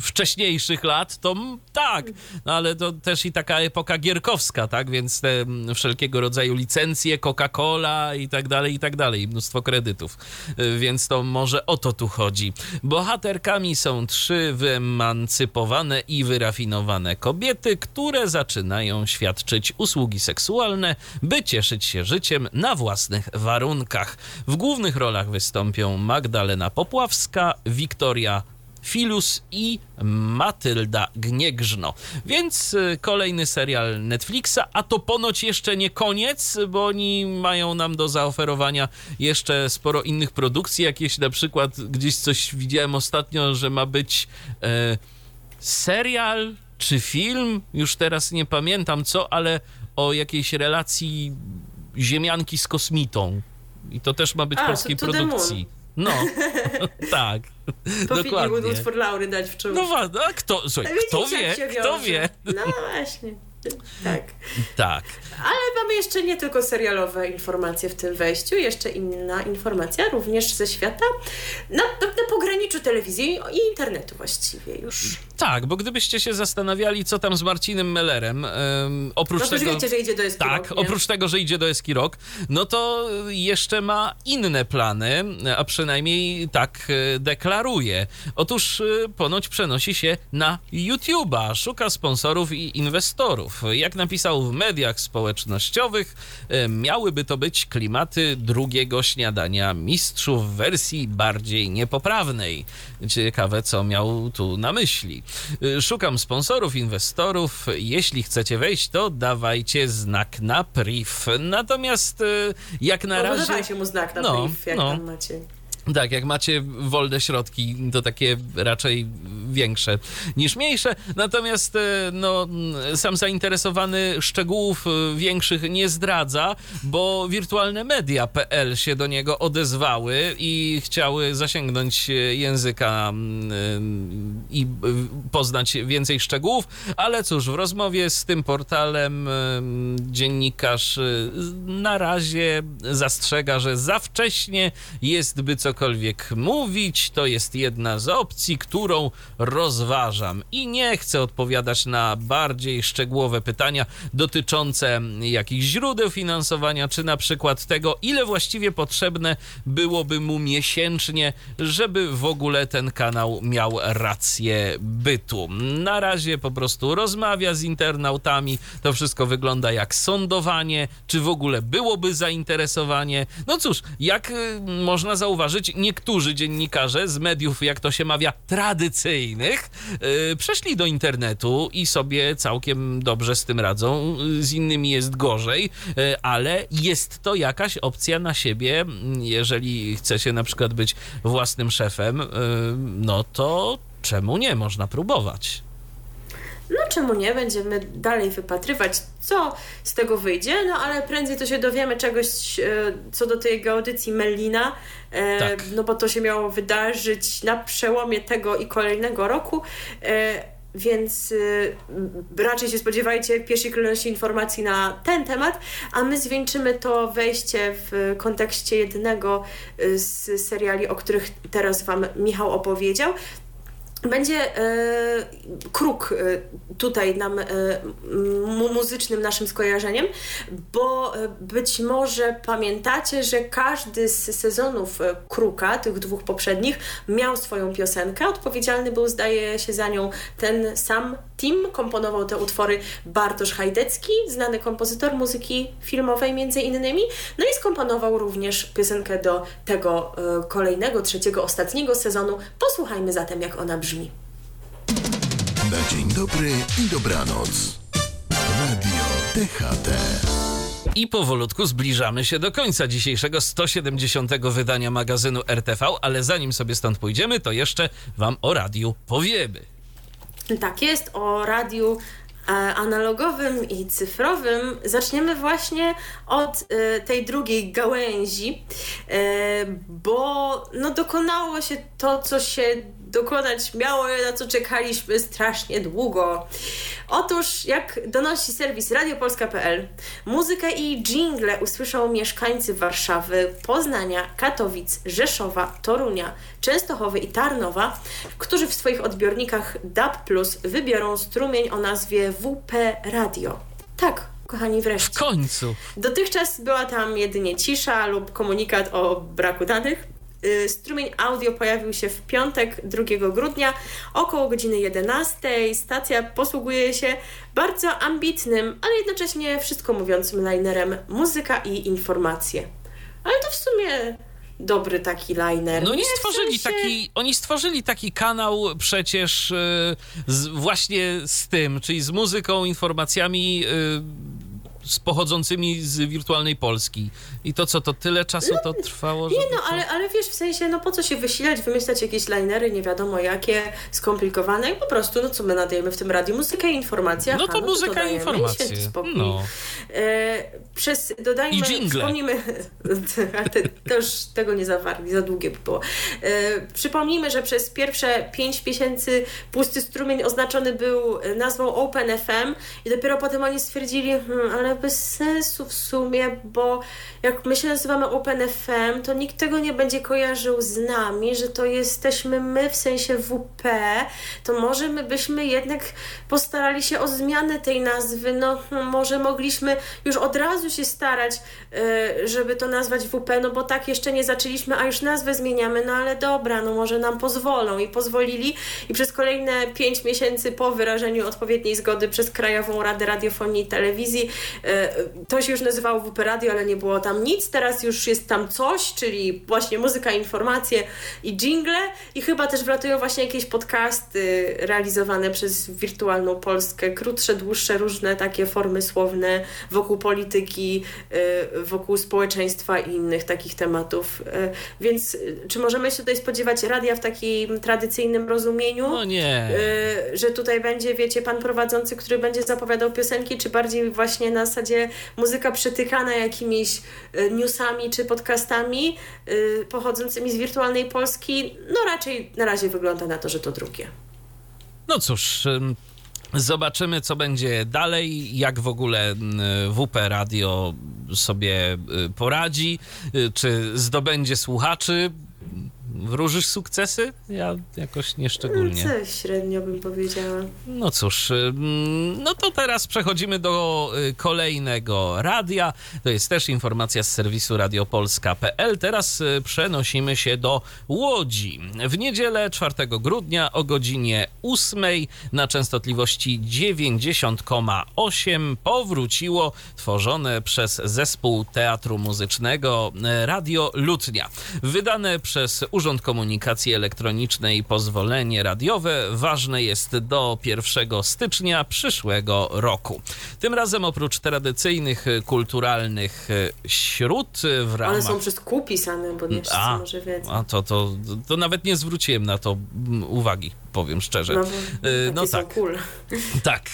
S1: wcześniejszych lat, to tak, no ale to też i taka epoka gierkowska, tak, więc te wszelkiego rodzaju licencje, Coca-Cola i tak dalej, i tak dalej, mnóstwo kredytów, Y, więc to może o to tu chodzi. Bohaterkami są trzy wyemancypowane i wyrafinowane kobiety, które zaczynają świadczyć usługi seksualne, by cieszyć się życiem na własnych warunkach. W głównych rolach wystąpią Magdalena Popławska, Wiktoria Filus i Matylda Gniegrzno. Więc y, kolejny serial Netflixa, a to ponoć jeszcze nie koniec, bo oni mają nam do zaoferowania jeszcze sporo innych produkcji. Jakieś na przykład gdzieś coś widziałem ostatnio, że ma być e, serial czy film, już teraz nie pamiętam co, ale o jakiejś relacji ziemianki z kosmitą. I to też ma być
S2: A,
S1: polskiej
S2: to- to the moon.
S1: No, *laughs* tak.
S2: Powinni
S1: Dokładnie.
S2: Woodward for Laury dać w czołówce.
S1: No właśnie, a kto, słuchaj,
S2: Widzicie,
S1: kto wie, kto wie.
S2: No właśnie. Tak.
S1: Tak.
S2: Ale mamy jeszcze nie tylko serialowe informacje w tym wejściu, jeszcze inna informacja, również ze świata, na, na, na pograniczu telewizji i internetu właściwie już.
S1: Tak, bo gdybyście się zastanawiali, co tam z Marcinem Mellerem, em, oprócz
S2: No
S1: tego...
S2: wiecie, że idzie do Eskimo.
S1: Tak, oprócz tego, że idzie do Eskirok, no to jeszcze ma inne plany, a przynajmniej tak e, deklaruje. Otóż e, ponoć przenosi się na YouTube'a, szuka sponsorów i inwestorów. Jak napisał w mediach społecznościowych, e, miałyby to być klimaty drugiego śniadania mistrzów w wersji bardziej niepoprawnej. Ciekawe, co miał tu na myśli. E, Szukam sponsorów, inwestorów. Jeśli chcecie wejść, to dawajcie znak na priv. Natomiast e, jak na
S2: No,
S1: razie...
S2: dawajcie mu znak na
S1: No,
S2: jak
S1: no.
S2: tam macie.
S1: Tak, jak macie wolne środki, to takie raczej większe niż mniejsze. Natomiast e, no, sam zainteresowany szczegółów e, większych nie zdradza, bo wirtualne media.pl się do niego odezwały i chciały zasięgnąć e, języka i poznać więcej szczegółów, ale cóż, w rozmowie z tym portalem dziennikarz na razie zastrzega, że za wcześnie jest by co cokolwiek mówić, to jest jedna z opcji, którą rozważam. I nie chcę odpowiadać na bardziej szczegółowe pytania dotyczące jakichś źródeł finansowania, czy na przykład tego, ile właściwie potrzebne byłoby mu miesięcznie, żeby w ogóle ten kanał miał rację bytu. Na razie po prostu rozmawia z internautami, to wszystko wygląda jak sądowanie, czy w ogóle byłoby zainteresowanie. No cóż, jak y, można zauważyć, niektórzy dziennikarze z mediów, jak to się mawia, tradycyjnych, yy, przeszli do internetu i sobie całkiem dobrze z tym radzą. Z innymi jest gorzej, yy, ale jest to jakaś opcja na siebie. Jeżeli chce się na przykład być własnym szefem, yy, no to czemu nie? Można próbować.
S2: No czemu nie? Będziemy dalej wypatrywać, co z tego wyjdzie, no ale prędzej to się dowiemy czegoś e, co do tej geodycji Mellina, e, tak. no bo to się miało wydarzyć na przełomie tego i kolejnego roku. E, więc raczej się spodziewajcie pierwszej kolejności informacji na ten temat, a my zwieńczymy to wejście w kontekście jednego z seriali, o których teraz Wam Michał opowiedział będzie e, kruk e, tutaj nam e, muzycznym naszym skojarzeniem, bo być może pamiętacie, że każdy z sezonów kruka, tych dwóch poprzednich, miał swoją piosenkę. Odpowiedzialny był, zdaje się, za nią ten sam team. Komponował te utwory Bartosz Hajdecki, znany kompozytor muzyki filmowej między innymi. No i skomponował również piosenkę do tego e, kolejnego, trzeciego, ostatniego sezonu. Posłuchajmy zatem, jak ona brzmi.
S3: Na dzień dobry i dobranoc. Radio DHT.
S1: I powolutku zbliżamy się do końca dzisiejszego 170. wydania magazynu RTV, ale zanim sobie stąd pójdziemy, to jeszcze Wam o radiu powiemy.
S2: Tak jest, o radiu e, analogowym i cyfrowym. Zaczniemy właśnie od e, tej drugiej gałęzi, e, bo no, dokonało się to, co się dokonać miało, na co czekaliśmy strasznie długo. Otóż, jak donosi serwis radiopolska.pl, muzykę i jingle usłyszą mieszkańcy Warszawy, Poznania, Katowic, Rzeszowa, Torunia, Częstochowy i Tarnowa, którzy w swoich odbiornikach DAB+, wybiorą strumień o nazwie WP Radio. Tak, kochani, wreszcie.
S1: W końcu.
S2: Dotychczas była tam jedynie cisza lub komunikat o braku danych. Y, strumień audio pojawił się w piątek 2 grudnia około godziny 11. Stacja posługuje się bardzo ambitnym, ale jednocześnie wszystko mówiącym linerem muzyka i informacje. Ale to w sumie dobry taki liner.
S1: No oni stworzyli sensie... taki, oni stworzyli taki kanał przecież yy, z, właśnie z tym, czyli z muzyką, informacjami yy, z pochodzącymi z wirtualnej Polski. I to co, to tyle czasu no, to trwało?
S2: Nie no, ale, ale wiesz, w sensie, no po co się wysilać, wymyślać jakieś linery, nie wiadomo jakie, skomplikowane i po prostu, no co my nadajemy w tym radiu? Muzykę i informacje.
S1: No to no, muzyka i informacje. No.
S2: E, przez, dodajmy,
S1: I jingle.
S2: Wspomnimy, *laughs* te, to już tego nie zawarli, za długie by było. E, przypomnijmy, że przez pierwsze pięć miesięcy Pusty Strumień oznaczony był nazwą OpenFM i dopiero potem oni stwierdzili, hmm, ale bez sensu w sumie, bo jak my się nazywamy OpenFM, to nikt tego nie będzie kojarzył z nami, że to jesteśmy my w sensie WP, to może my byśmy jednak postarali się o zmianę tej nazwy, no może mogliśmy już od razu się starać, e, żeby to nazwać WP, no bo tak jeszcze nie zaczęliśmy, a już nazwę zmieniamy, no ale dobra, no może nam pozwolą. I pozwolili i przez kolejne pięć miesięcy po wyrażeniu odpowiedniej zgody przez Krajową Radę Radiofonii i Telewizji To się już nazywało WP Radio, ale nie było tam nic. Teraz już jest tam coś, czyli właśnie muzyka, informacje i jingle i chyba też wlatują właśnie jakieś podcasty realizowane przez Wirtualną Polskę, krótsze, dłuższe, różne takie formy słowne wokół polityki, wokół społeczeństwa i innych takich tematów. Więc czy możemy się tutaj spodziewać radia w takim tradycyjnym rozumieniu?
S1: No nie.
S2: Że tutaj będzie, wiecie, pan prowadzący, który będzie zapowiadał piosenki, czy bardziej właśnie na zasadzie muzyka przetykana jakimiś y, newsami czy podcastami y, pochodzącymi z wirtualnej Polski? No raczej na razie wygląda na to, że to drugie.
S1: No cóż, Zobaczymy, co będzie dalej, jak w ogóle WP Radio sobie y, poradzi, czy zdobędzie słuchaczy wróżysz sukcesy? Ja jakoś nieszczególnie.
S2: No, średnio bym powiedziała.
S1: No cóż, no to teraz przechodzimy do y, kolejnego radia. To jest też informacja z serwisu radiopolska.pl. Teraz y, przenosimy się do Łodzi. W niedzielę 4 grudnia o godzinie 8 na częstotliwości 90,8 powróciło tworzone przez zespół Teatru Muzycznego y, Radio Lutnia. Wydane przez Urząd Komunikacji Elektronicznej pozwolenie radiowe ważne jest do 1 stycznia przyszłego roku. Tym razem oprócz tradycyjnych kulturalnych śród w ramach...
S2: One są przez kół pisane, bo nie a, może wiedzą.
S1: A to, to, to nawet nie zwróciłem na to uwagi powiem szczerze. No,
S2: no tak. Cool. *laughs*
S1: Tak.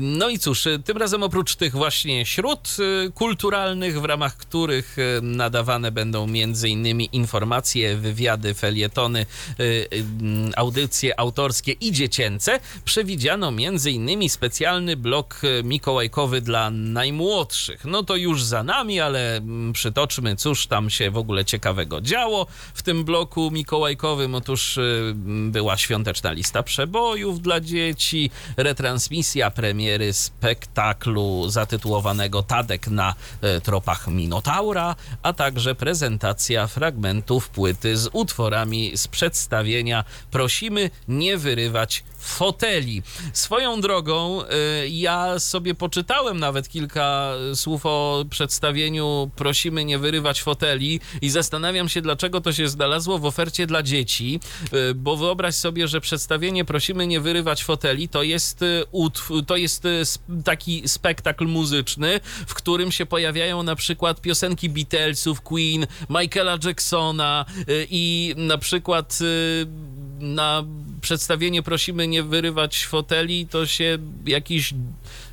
S1: No i cóż, tym razem oprócz tych właśnie śród kulturalnych, w ramach których nadawane będą między innymi informacje, wywiady, felietony, audycje autorskie i dziecięce, przewidziano między innymi specjalny blok mikołajkowy dla najmłodszych. No to już za nami, ale przytoczmy, cóż tam się w ogóle ciekawego działo w tym bloku mikołajkowym. Otóż była świetna świąteczna lista przebojów dla dzieci, retransmisja premiery spektaklu zatytułowanego Tadek na e, tropach Minotaura, a także prezentacja fragmentów płyty z utworami z przedstawienia Prosimy nie wyrywać foteli. Swoją drogą, y, ja sobie poczytałem nawet kilka słów o przedstawieniu Prosimy nie wyrywać foteli i zastanawiam się, dlaczego to się znalazło w ofercie dla dzieci, y, bo wyobraź sobie, że przedstawienie Prosimy nie wyrywać foteli to jest, y, to jest taki spektakl muzyczny, w którym się pojawiają na przykład piosenki Beatlesów, Queen, Michaela Jacksona i na przykład na przedstawienie prosimy nie wyrywać foteli, to się jakiś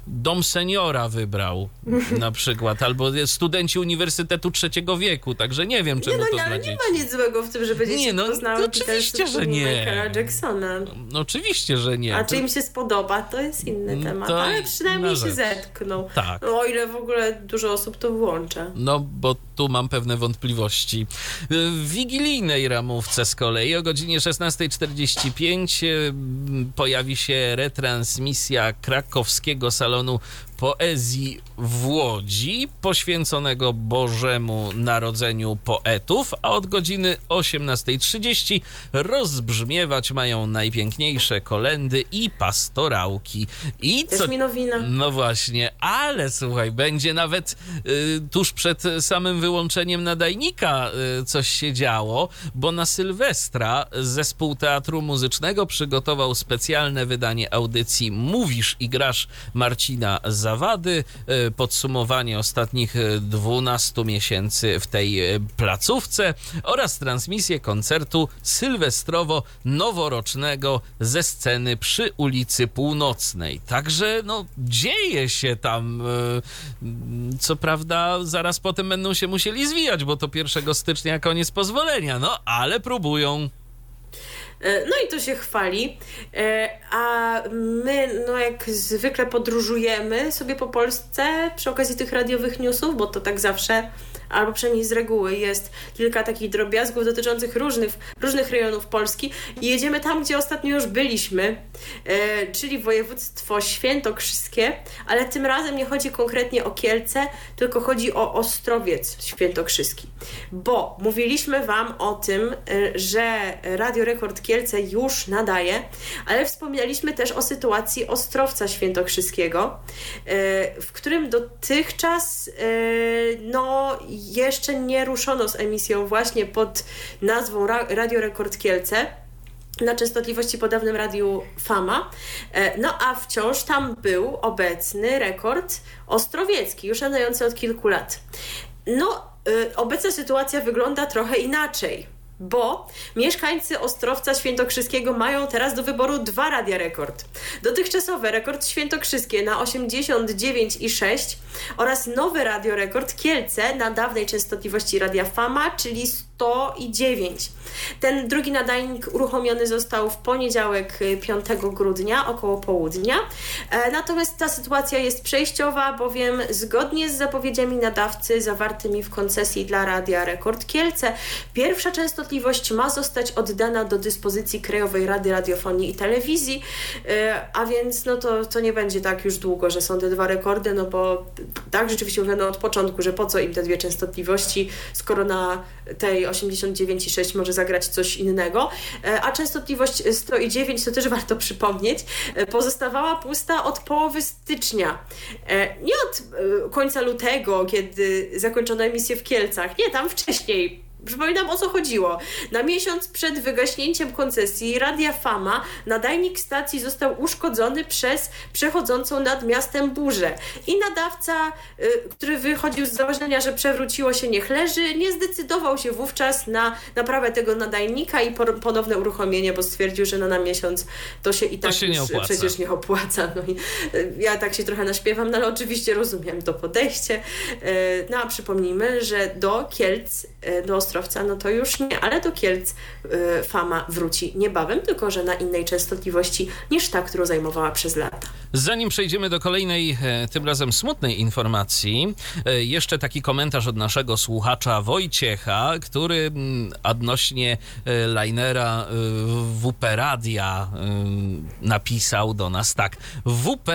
S1: dom seniora wybrał *laughs* na przykład, albo studenci Uniwersytetu Trzeciego Wieku, także nie wiem, czemu
S2: nie, no,
S1: to
S2: nie,
S1: ale
S2: nie ma nic złego w tym, żeby dzieci
S1: nie, no,
S2: poznały
S1: oczywiście, że nie.
S2: Michaela Jacksona.
S1: No, oczywiście, że nie.
S2: A czy im się spodoba, to jest inny mm, temat, to ale przynajmniej się zetkną.
S1: Tak.
S2: No, o ile w ogóle dużo osób to włącza.
S1: No, bo tu mam pewne wątpliwości. W wigilijnej ramówce z kolei o godzinie 16.45 pojawi się retransmisja krakowskiego salonu poezji w Łodzi, poświęconego Bożemu Narodzeniu Poetów, a od godziny 18.30 rozbrzmiewać mają najpiękniejsze kolendy i pastorałki. I
S2: co?
S1: No właśnie, ale słuchaj, będzie nawet y, tuż przed samym wyłączeniem nadajnika y, coś się działo, bo na Sylwestra zespół Teatru Muzycznego przygotował specjalne wydanie audycji Mówisz i grasz Marcina z zawady, e, podsumowanie ostatnich 12 miesięcy w tej e, placówce oraz transmisję koncertu sylwestrowo-noworocznego ze sceny przy ulicy Północnej. Także no dzieje się tam. E, co prawda zaraz potem będą się musieli zwijać, bo to 1 stycznia koniec pozwolenia, no ale próbują.
S2: E, no i to się chwali. E, a my, no jak zwykle podróżujemy sobie po Polsce przy okazji tych radiowych newsów, bo to tak zawsze albo przynajmniej z reguły jest kilka takich drobiazgów dotyczących różnych, różnych rejonów Polski i jedziemy tam, gdzie ostatnio już byliśmy, e, czyli województwo świętokrzyskie, ale tym razem nie chodzi konkretnie o Kielce, tylko chodzi o Ostrowiec Świętokrzyski. Bo mówiliśmy Wam o tym, e, że Radio Rekord Kielce już nadaje, ale wspomnieliśmy też o sytuacji Ostrowca Świętokrzyskiego, e, w którym dotychczas e, no, jeszcze nie ruszono z emisją właśnie pod nazwą Radio Rekord Kielce na częstotliwości po dawnym radiu Fama. E, no a wciąż tam był obecny rekord ostrowiecki, już nadający od kilku lat. No, obecna sytuacja wygląda trochę inaczej bo mieszkańcy Ostrowca Świętokrzyskiego mają teraz do wyboru dwa radia rekord. Dotychczasowe rekord świętokrzyskie na 89,6 oraz nowy radio rekord Kielce na dawnej częstotliwości radia Fama, czyli 109. Ten drugi nadajnik uruchomiony został w poniedziałek 5 y, grudnia około południa. E, natomiast ta sytuacja jest przejściowa, bowiem zgodnie z zapowiedziami nadawcy zawartymi w koncesji dla Radia Rekord Kielce, pierwsza częstotliwość ma zostać oddana do dyspozycji Krajowej Rady Radiofonii i Telewizji, e, a więc no to, to nie będzie tak już długo, że są te dwa rekordy, no bo tak rzeczywiście mówiono od początku, że po co im te dwie częstotliwości, skoro na tej 89,6 może zagrać coś innego, e, a częstotliwość 109, to też *laughs* warto przypomnieć, e, pozostawała pusta od połowy stycznia. E, nie od końca lutego, kiedy zakończono emisję w Kielcach, nie, tam wcześniej, Przypominam o co chodziło. Na miesiąc przed wygaśnięciem koncesji Radia Fama nadajnik stacji został uszkodzony przez przechodzącą nad miastem burzę. I nadawca, y, który wychodził z założenia, że przewróciło się niech leży, nie zdecydował się wówczas na naprawę tego nadajnika i ponowne uruchomienie, bo stwierdził, że no na miesiąc to się i tak
S1: się nie
S2: przecież nie opłaca. No i y, ja tak się trochę naśpiewam, no ale oczywiście rozumiem to podejście. Y, no a przypomnijmy, że do Kielc, do Ostrowca Ostrowca, no to już nie, ale do Kielc y, fama wróci niebawem, tylko że na innej częstotliwości niż ta, którą zajmowała przez lata.
S1: Zanim przejdziemy do kolejnej, e, tym razem smutnej informacji, e, jeszcze taki komentarz od naszego słuchacza Wojciecha, który mm, odnośnie e, linera WP Radia napisał do nas tak. WP,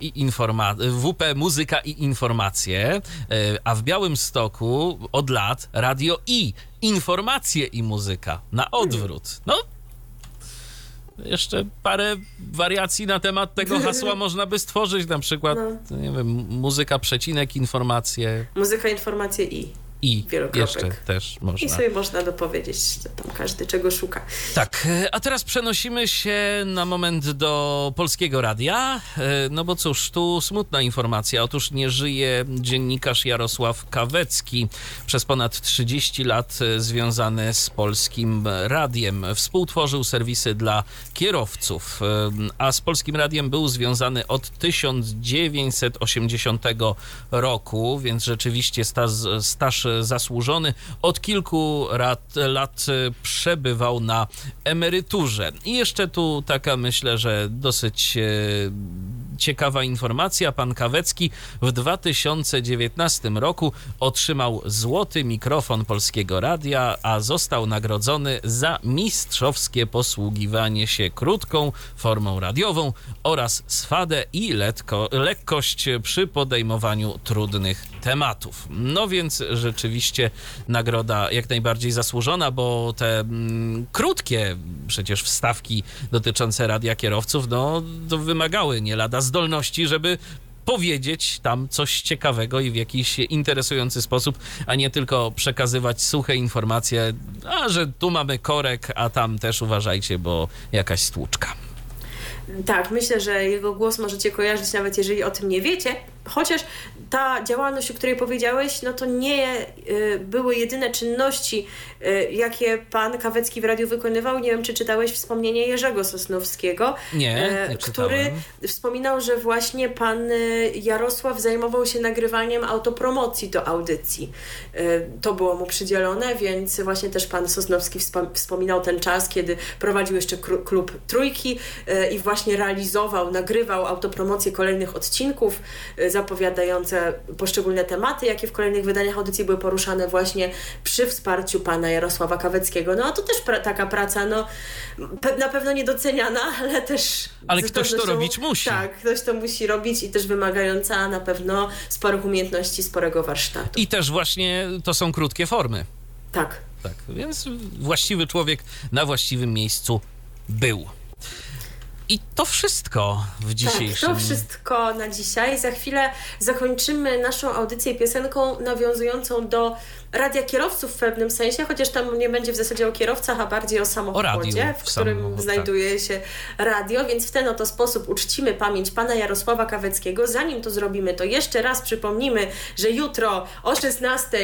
S1: i informa- WP Muzyka i Informacje, a w Białym Stoku od lat Radio I informacje i muzyka na odwrót. No, jeszcze parę wariacji na temat tego hasła *laughs* można by stworzyć, na przykład, no. nie wiem, muzyka, przecinek, informacje.
S2: Muzyka, informacje i
S1: i jeszcze też można.
S2: I sobie można dopowiedzieć, że tam każdy czego szuka.
S1: Tak, e, a teraz przenosimy się na moment do Polskiego Radia, e, no bo cóż, tu smutna informacja. Otóż nie żyje dziennikarz Jarosław Kawecki, przez ponad 30 lat e, związany z Polskim Radiem. Współtworzył serwisy dla kierowców, a z Polskim Radiem był związany od 1980 roku, więc rzeczywiście staż, staż zasłużony. Od kilku lat, lat przebywał na emeryturze. I jeszcze tu taka myślę, że dosyć e, ciekawa informacja. Pan Kawecki w 2019 roku otrzymał złoty mikrofon Polskiego Radia, a został nagrodzony za mistrzowskie posługiwanie się krótką formą radiową oraz swadę i letko, lekkość przy podejmowaniu trudnych tematów. No więc rzeczywiście nagroda jak najbardziej zasłużona, bo te mm, krótkie przecież wstawki dotyczące radia kierowców, no to wymagały nie lada zdolności, żeby powiedzieć tam coś ciekawego i w jakiś interesujący sposób, a nie tylko przekazywać suche informacje, a że tu mamy korek, a tam też uważajcie, bo jakaś stłuczka.
S2: Tak, myślę, że jego głos możecie kojarzyć, nawet jeżeli o tym nie wiecie. Chociaż ta działalność, o której powiedziałeś, no to nie y, były jedyne czynności, y, jakie pan Kawecki w radiu wykonywał. Nie wiem, czy czytałeś wspomnienie Jerzego Sosnowskiego,
S1: nie, nie
S2: który wspominał, że właśnie pan y, Jarosław zajmował się nagrywaniem autopromocji do audycji. To było mu przydzielone, więc właśnie też pan Sosnowski wspominał ten czas, kiedy prowadził jeszcze klub Trójki i właśnie realizował, nagrywał autopromocję kolejnych odcinków zapowiadające poszczególne tematy, jakie w kolejnych wydaniach audycji były poruszane właśnie przy wsparciu pana Jarosława Kaweckiego. No a to też pra taka praca, no pe na pewno niedoceniana, *laughs* ale też...
S1: Ale ktoś to robić musi.
S2: Tak, ktoś to musi robić i też wymagająca na pewno sporych umiejętności, sporego warsztatu.
S1: I też właśnie to są krótkie formy.
S2: Tak.
S1: Tak, więc właściwy człowiek na właściwym miejscu był. I to wszystko w dzisiejszym...
S2: Tak, to wszystko na dzisiaj. Za chwilę zakończymy naszą audycję piosenką nawiązującą do radia kierowców w pewnym sensie, chociaż tam nie będzie w zasadzie o kierowcach, a bardziej o samochodzie,
S1: o radiu,
S2: w którym
S1: samochód, tak.
S2: znajduje tak. się radio, więc w ten oto sposób uczcimy pamięć pana Jarosława Kaweckiego. Zanim to zrobimy, to jeszcze raz przypomnimy, że jutro o 16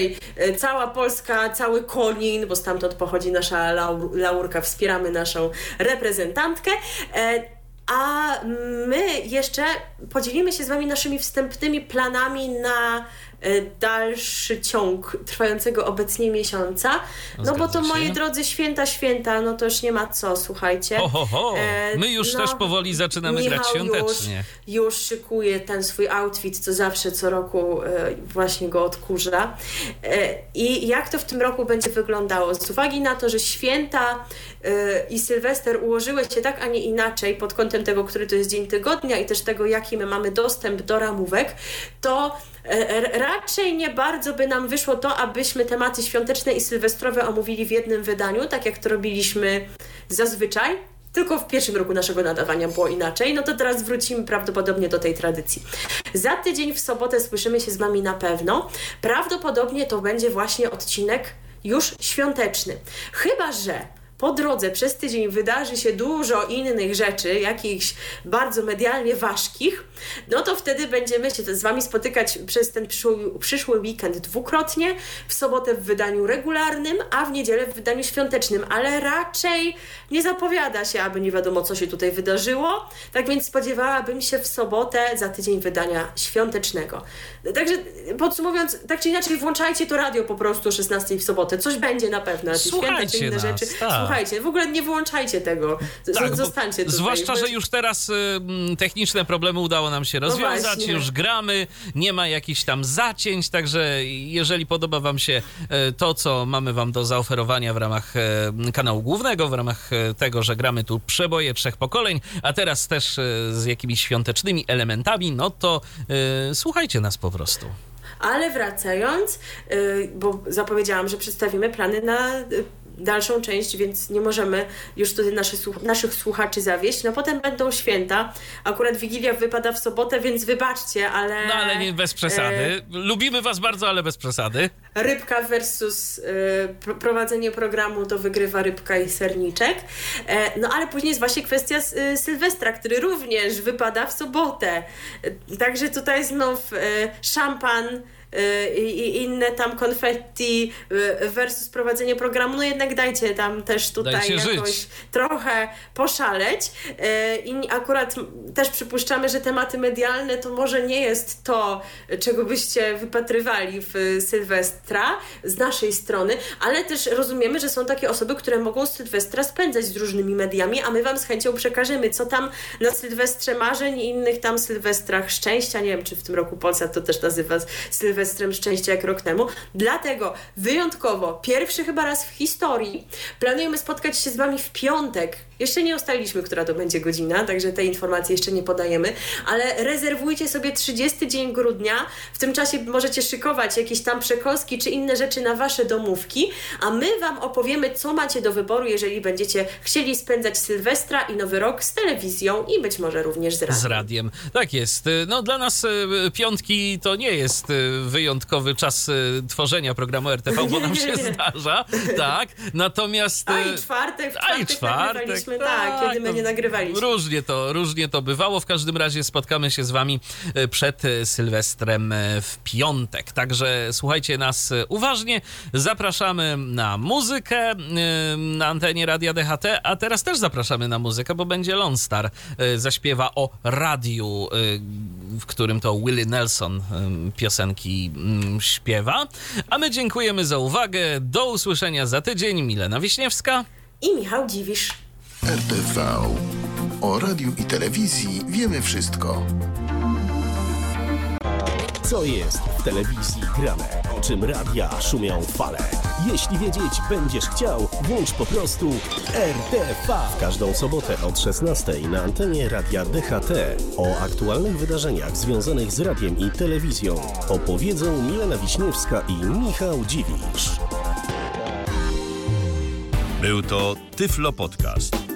S2: cała Polska, cały Konin, bo stamtąd pochodzi nasza laur laurka, wspieramy naszą reprezentantkę. A my jeszcze podzielimy się z Wami naszymi wstępnymi planami na dalszy ciąg trwającego obecnie miesiąca. No bo to, moi drodzy, święta, święta, no to już nie ma co, słuchajcie.
S1: Ho. My już no, też powoli zaczynamy
S2: Michał
S1: grać świątecznie.
S2: Już, już szykuje ten swój outfit, co zawsze co roku e, właśnie go odkurza. E, I jak to w tym roku będzie wyglądało? Z uwagi na to, że święta i Sylwester ułożyły się tak, a nie inaczej pod kątem tego, który to jest dzień tygodnia i też tego, jaki my mamy dostęp do ramówek, to raczej nie bardzo by nam wyszło to, abyśmy tematy świąteczne i sylwestrowe omówili w jednym wydaniu, tak jak to robiliśmy zazwyczaj. Tylko w pierwszym roku naszego nadawania było inaczej, no to teraz wrócimy prawdopodobnie do tej tradycji. Za tydzień w sobotę słyszymy się z Wami na pewno. Prawdopodobnie to będzie właśnie odcinek już świąteczny. Chyba, że po drodze przez tydzień wydarzy się dużo innych rzeczy, jakichś bardzo medialnie ważkich, no to wtedy będziemy się z Wami spotykać przez ten przyszły, przyszły weekend dwukrotnie, w sobotę w wydaniu regularnym, a w niedzielę w wydaniu świątecznym, ale raczej nie zapowiada się, aby nie wiadomo, co się tutaj wydarzyło, tak więc spodziewałabym się w sobotę za tydzień wydania świątecznego. Także podsumowując, tak czy inaczej włączajcie to radio po prostu o 16 w sobotę, coś będzie na pewno, jakieś święta inne
S1: nas,
S2: rzeczy.
S1: Tak.
S2: Słuchajcie, w ogóle nie wyłączajcie tego,
S1: tak,
S2: zostańcie tutaj.
S1: Zwłaszcza, że już teraz y, techniczne problemy udało nam się rozwiązać, no już gramy, nie ma jakichś tam zacięć, także jeżeli podoba wam się y, to, co mamy wam do zaoferowania w ramach y, kanału głównego, w ramach tego, że gramy tu przeboje trzech pokoleń, a teraz też z jakimiś świątecznymi elementami, no to słuchajcie nas po prostu.
S2: Ale wracając, bo zapowiedziałam, że przedstawimy plany na dalszą część, więc nie możemy już tutaj naszy, naszych słuchaczy zawieść. No potem będą święta. Akurat Wigilia wypada w sobotę, więc wybaczcie, ale...
S1: No ale nie bez przesady. E... Lubimy was bardzo, ale bez przesady.
S2: Rybka versus e, prowadzenie programu to wygrywa rybka i serniczek. E, no ale później jest właśnie kwestia e, Sylwestra, który również wypada w sobotę. Także tutaj znów szampan i inne tam konfetti y, versus prowadzenie programu, no jednak dajcie tam też tutaj
S1: dajcie
S2: jakoś
S1: żyć.
S2: trochę poszaleć. Y, I akurat też przypuszczamy, że tematy medialne to może nie jest to, czego byście wypatrywali w Sylwestra z naszej strony, ale też rozumiemy, że są takie osoby, które mogą Sylwestra spędzać z różnymi mediami, a my Wam z chęcią przekażemy, co tam na Sylwestrze marzeń i innych tam Sylwestrach szczęścia. Nie wiem, czy w tym roku Polsat to też nazywa Sylwestra Sylwestrem Szczęścia jak rok temu. Dlatego wyjątkowo, pierwszy chyba raz w historii, planujemy spotkać się z Wami w piątek. Jeszcze nie ustaliliśmy, która to będzie godzina, także te informacje jeszcze nie podajemy, ale rezerwujcie sobie 30 dzień grudnia. W tym czasie możecie szykować jakieś tam przekąski czy inne rzeczy na Wasze domówki, a my Wam opowiemy, co macie do wyboru, jeżeli będziecie chcieli spędzać Sylwestra i Nowy Rok z telewizją i być może również z radiem.
S1: Z radiem. Tak jest. No dla nas y, piątki to nie jest y, wyjątkowy czas y, tworzenia programu RTV, bo nam *laughs* się zdarza, tak. Natomiast...
S2: A i czwartek, w czwartek,
S1: a i czwartek
S2: tak, tak, kiedy my nie nagrywaliśmy.
S1: Różnie to, różnie to bywało. W każdym razie spotkamy się z wami e, przed e, Sylwestrem e, w piątek. Także słuchajcie nas uważnie. Zapraszamy na muzykę na antenie Radia DHT, a teraz też zapraszamy na muzykę, bo będzie Lone Star zaśpiewa o radiu, w którym to Willie Nelson piosenki mm, śpiewa. A my dziękujemy za uwagę. Do usłyszenia za tydzień. Milena Wiśniewska
S2: i Michał Dziwisz.
S3: RTV. O radiu i telewizji wiemy wszystko.
S4: Co jest w telewizji grane? O czym radia szumią fale? Jeśli wiedzieć będziesz chciał, włącz po prostu RTV. W każdą sobotę od 16 na antenie radia DHT. O aktualnych wydarzeniach związanych z radiem i telewizją opowiedzą Milena Wiśniewska i Michał Dziwisz.
S5: Był to Tyflo Podcast.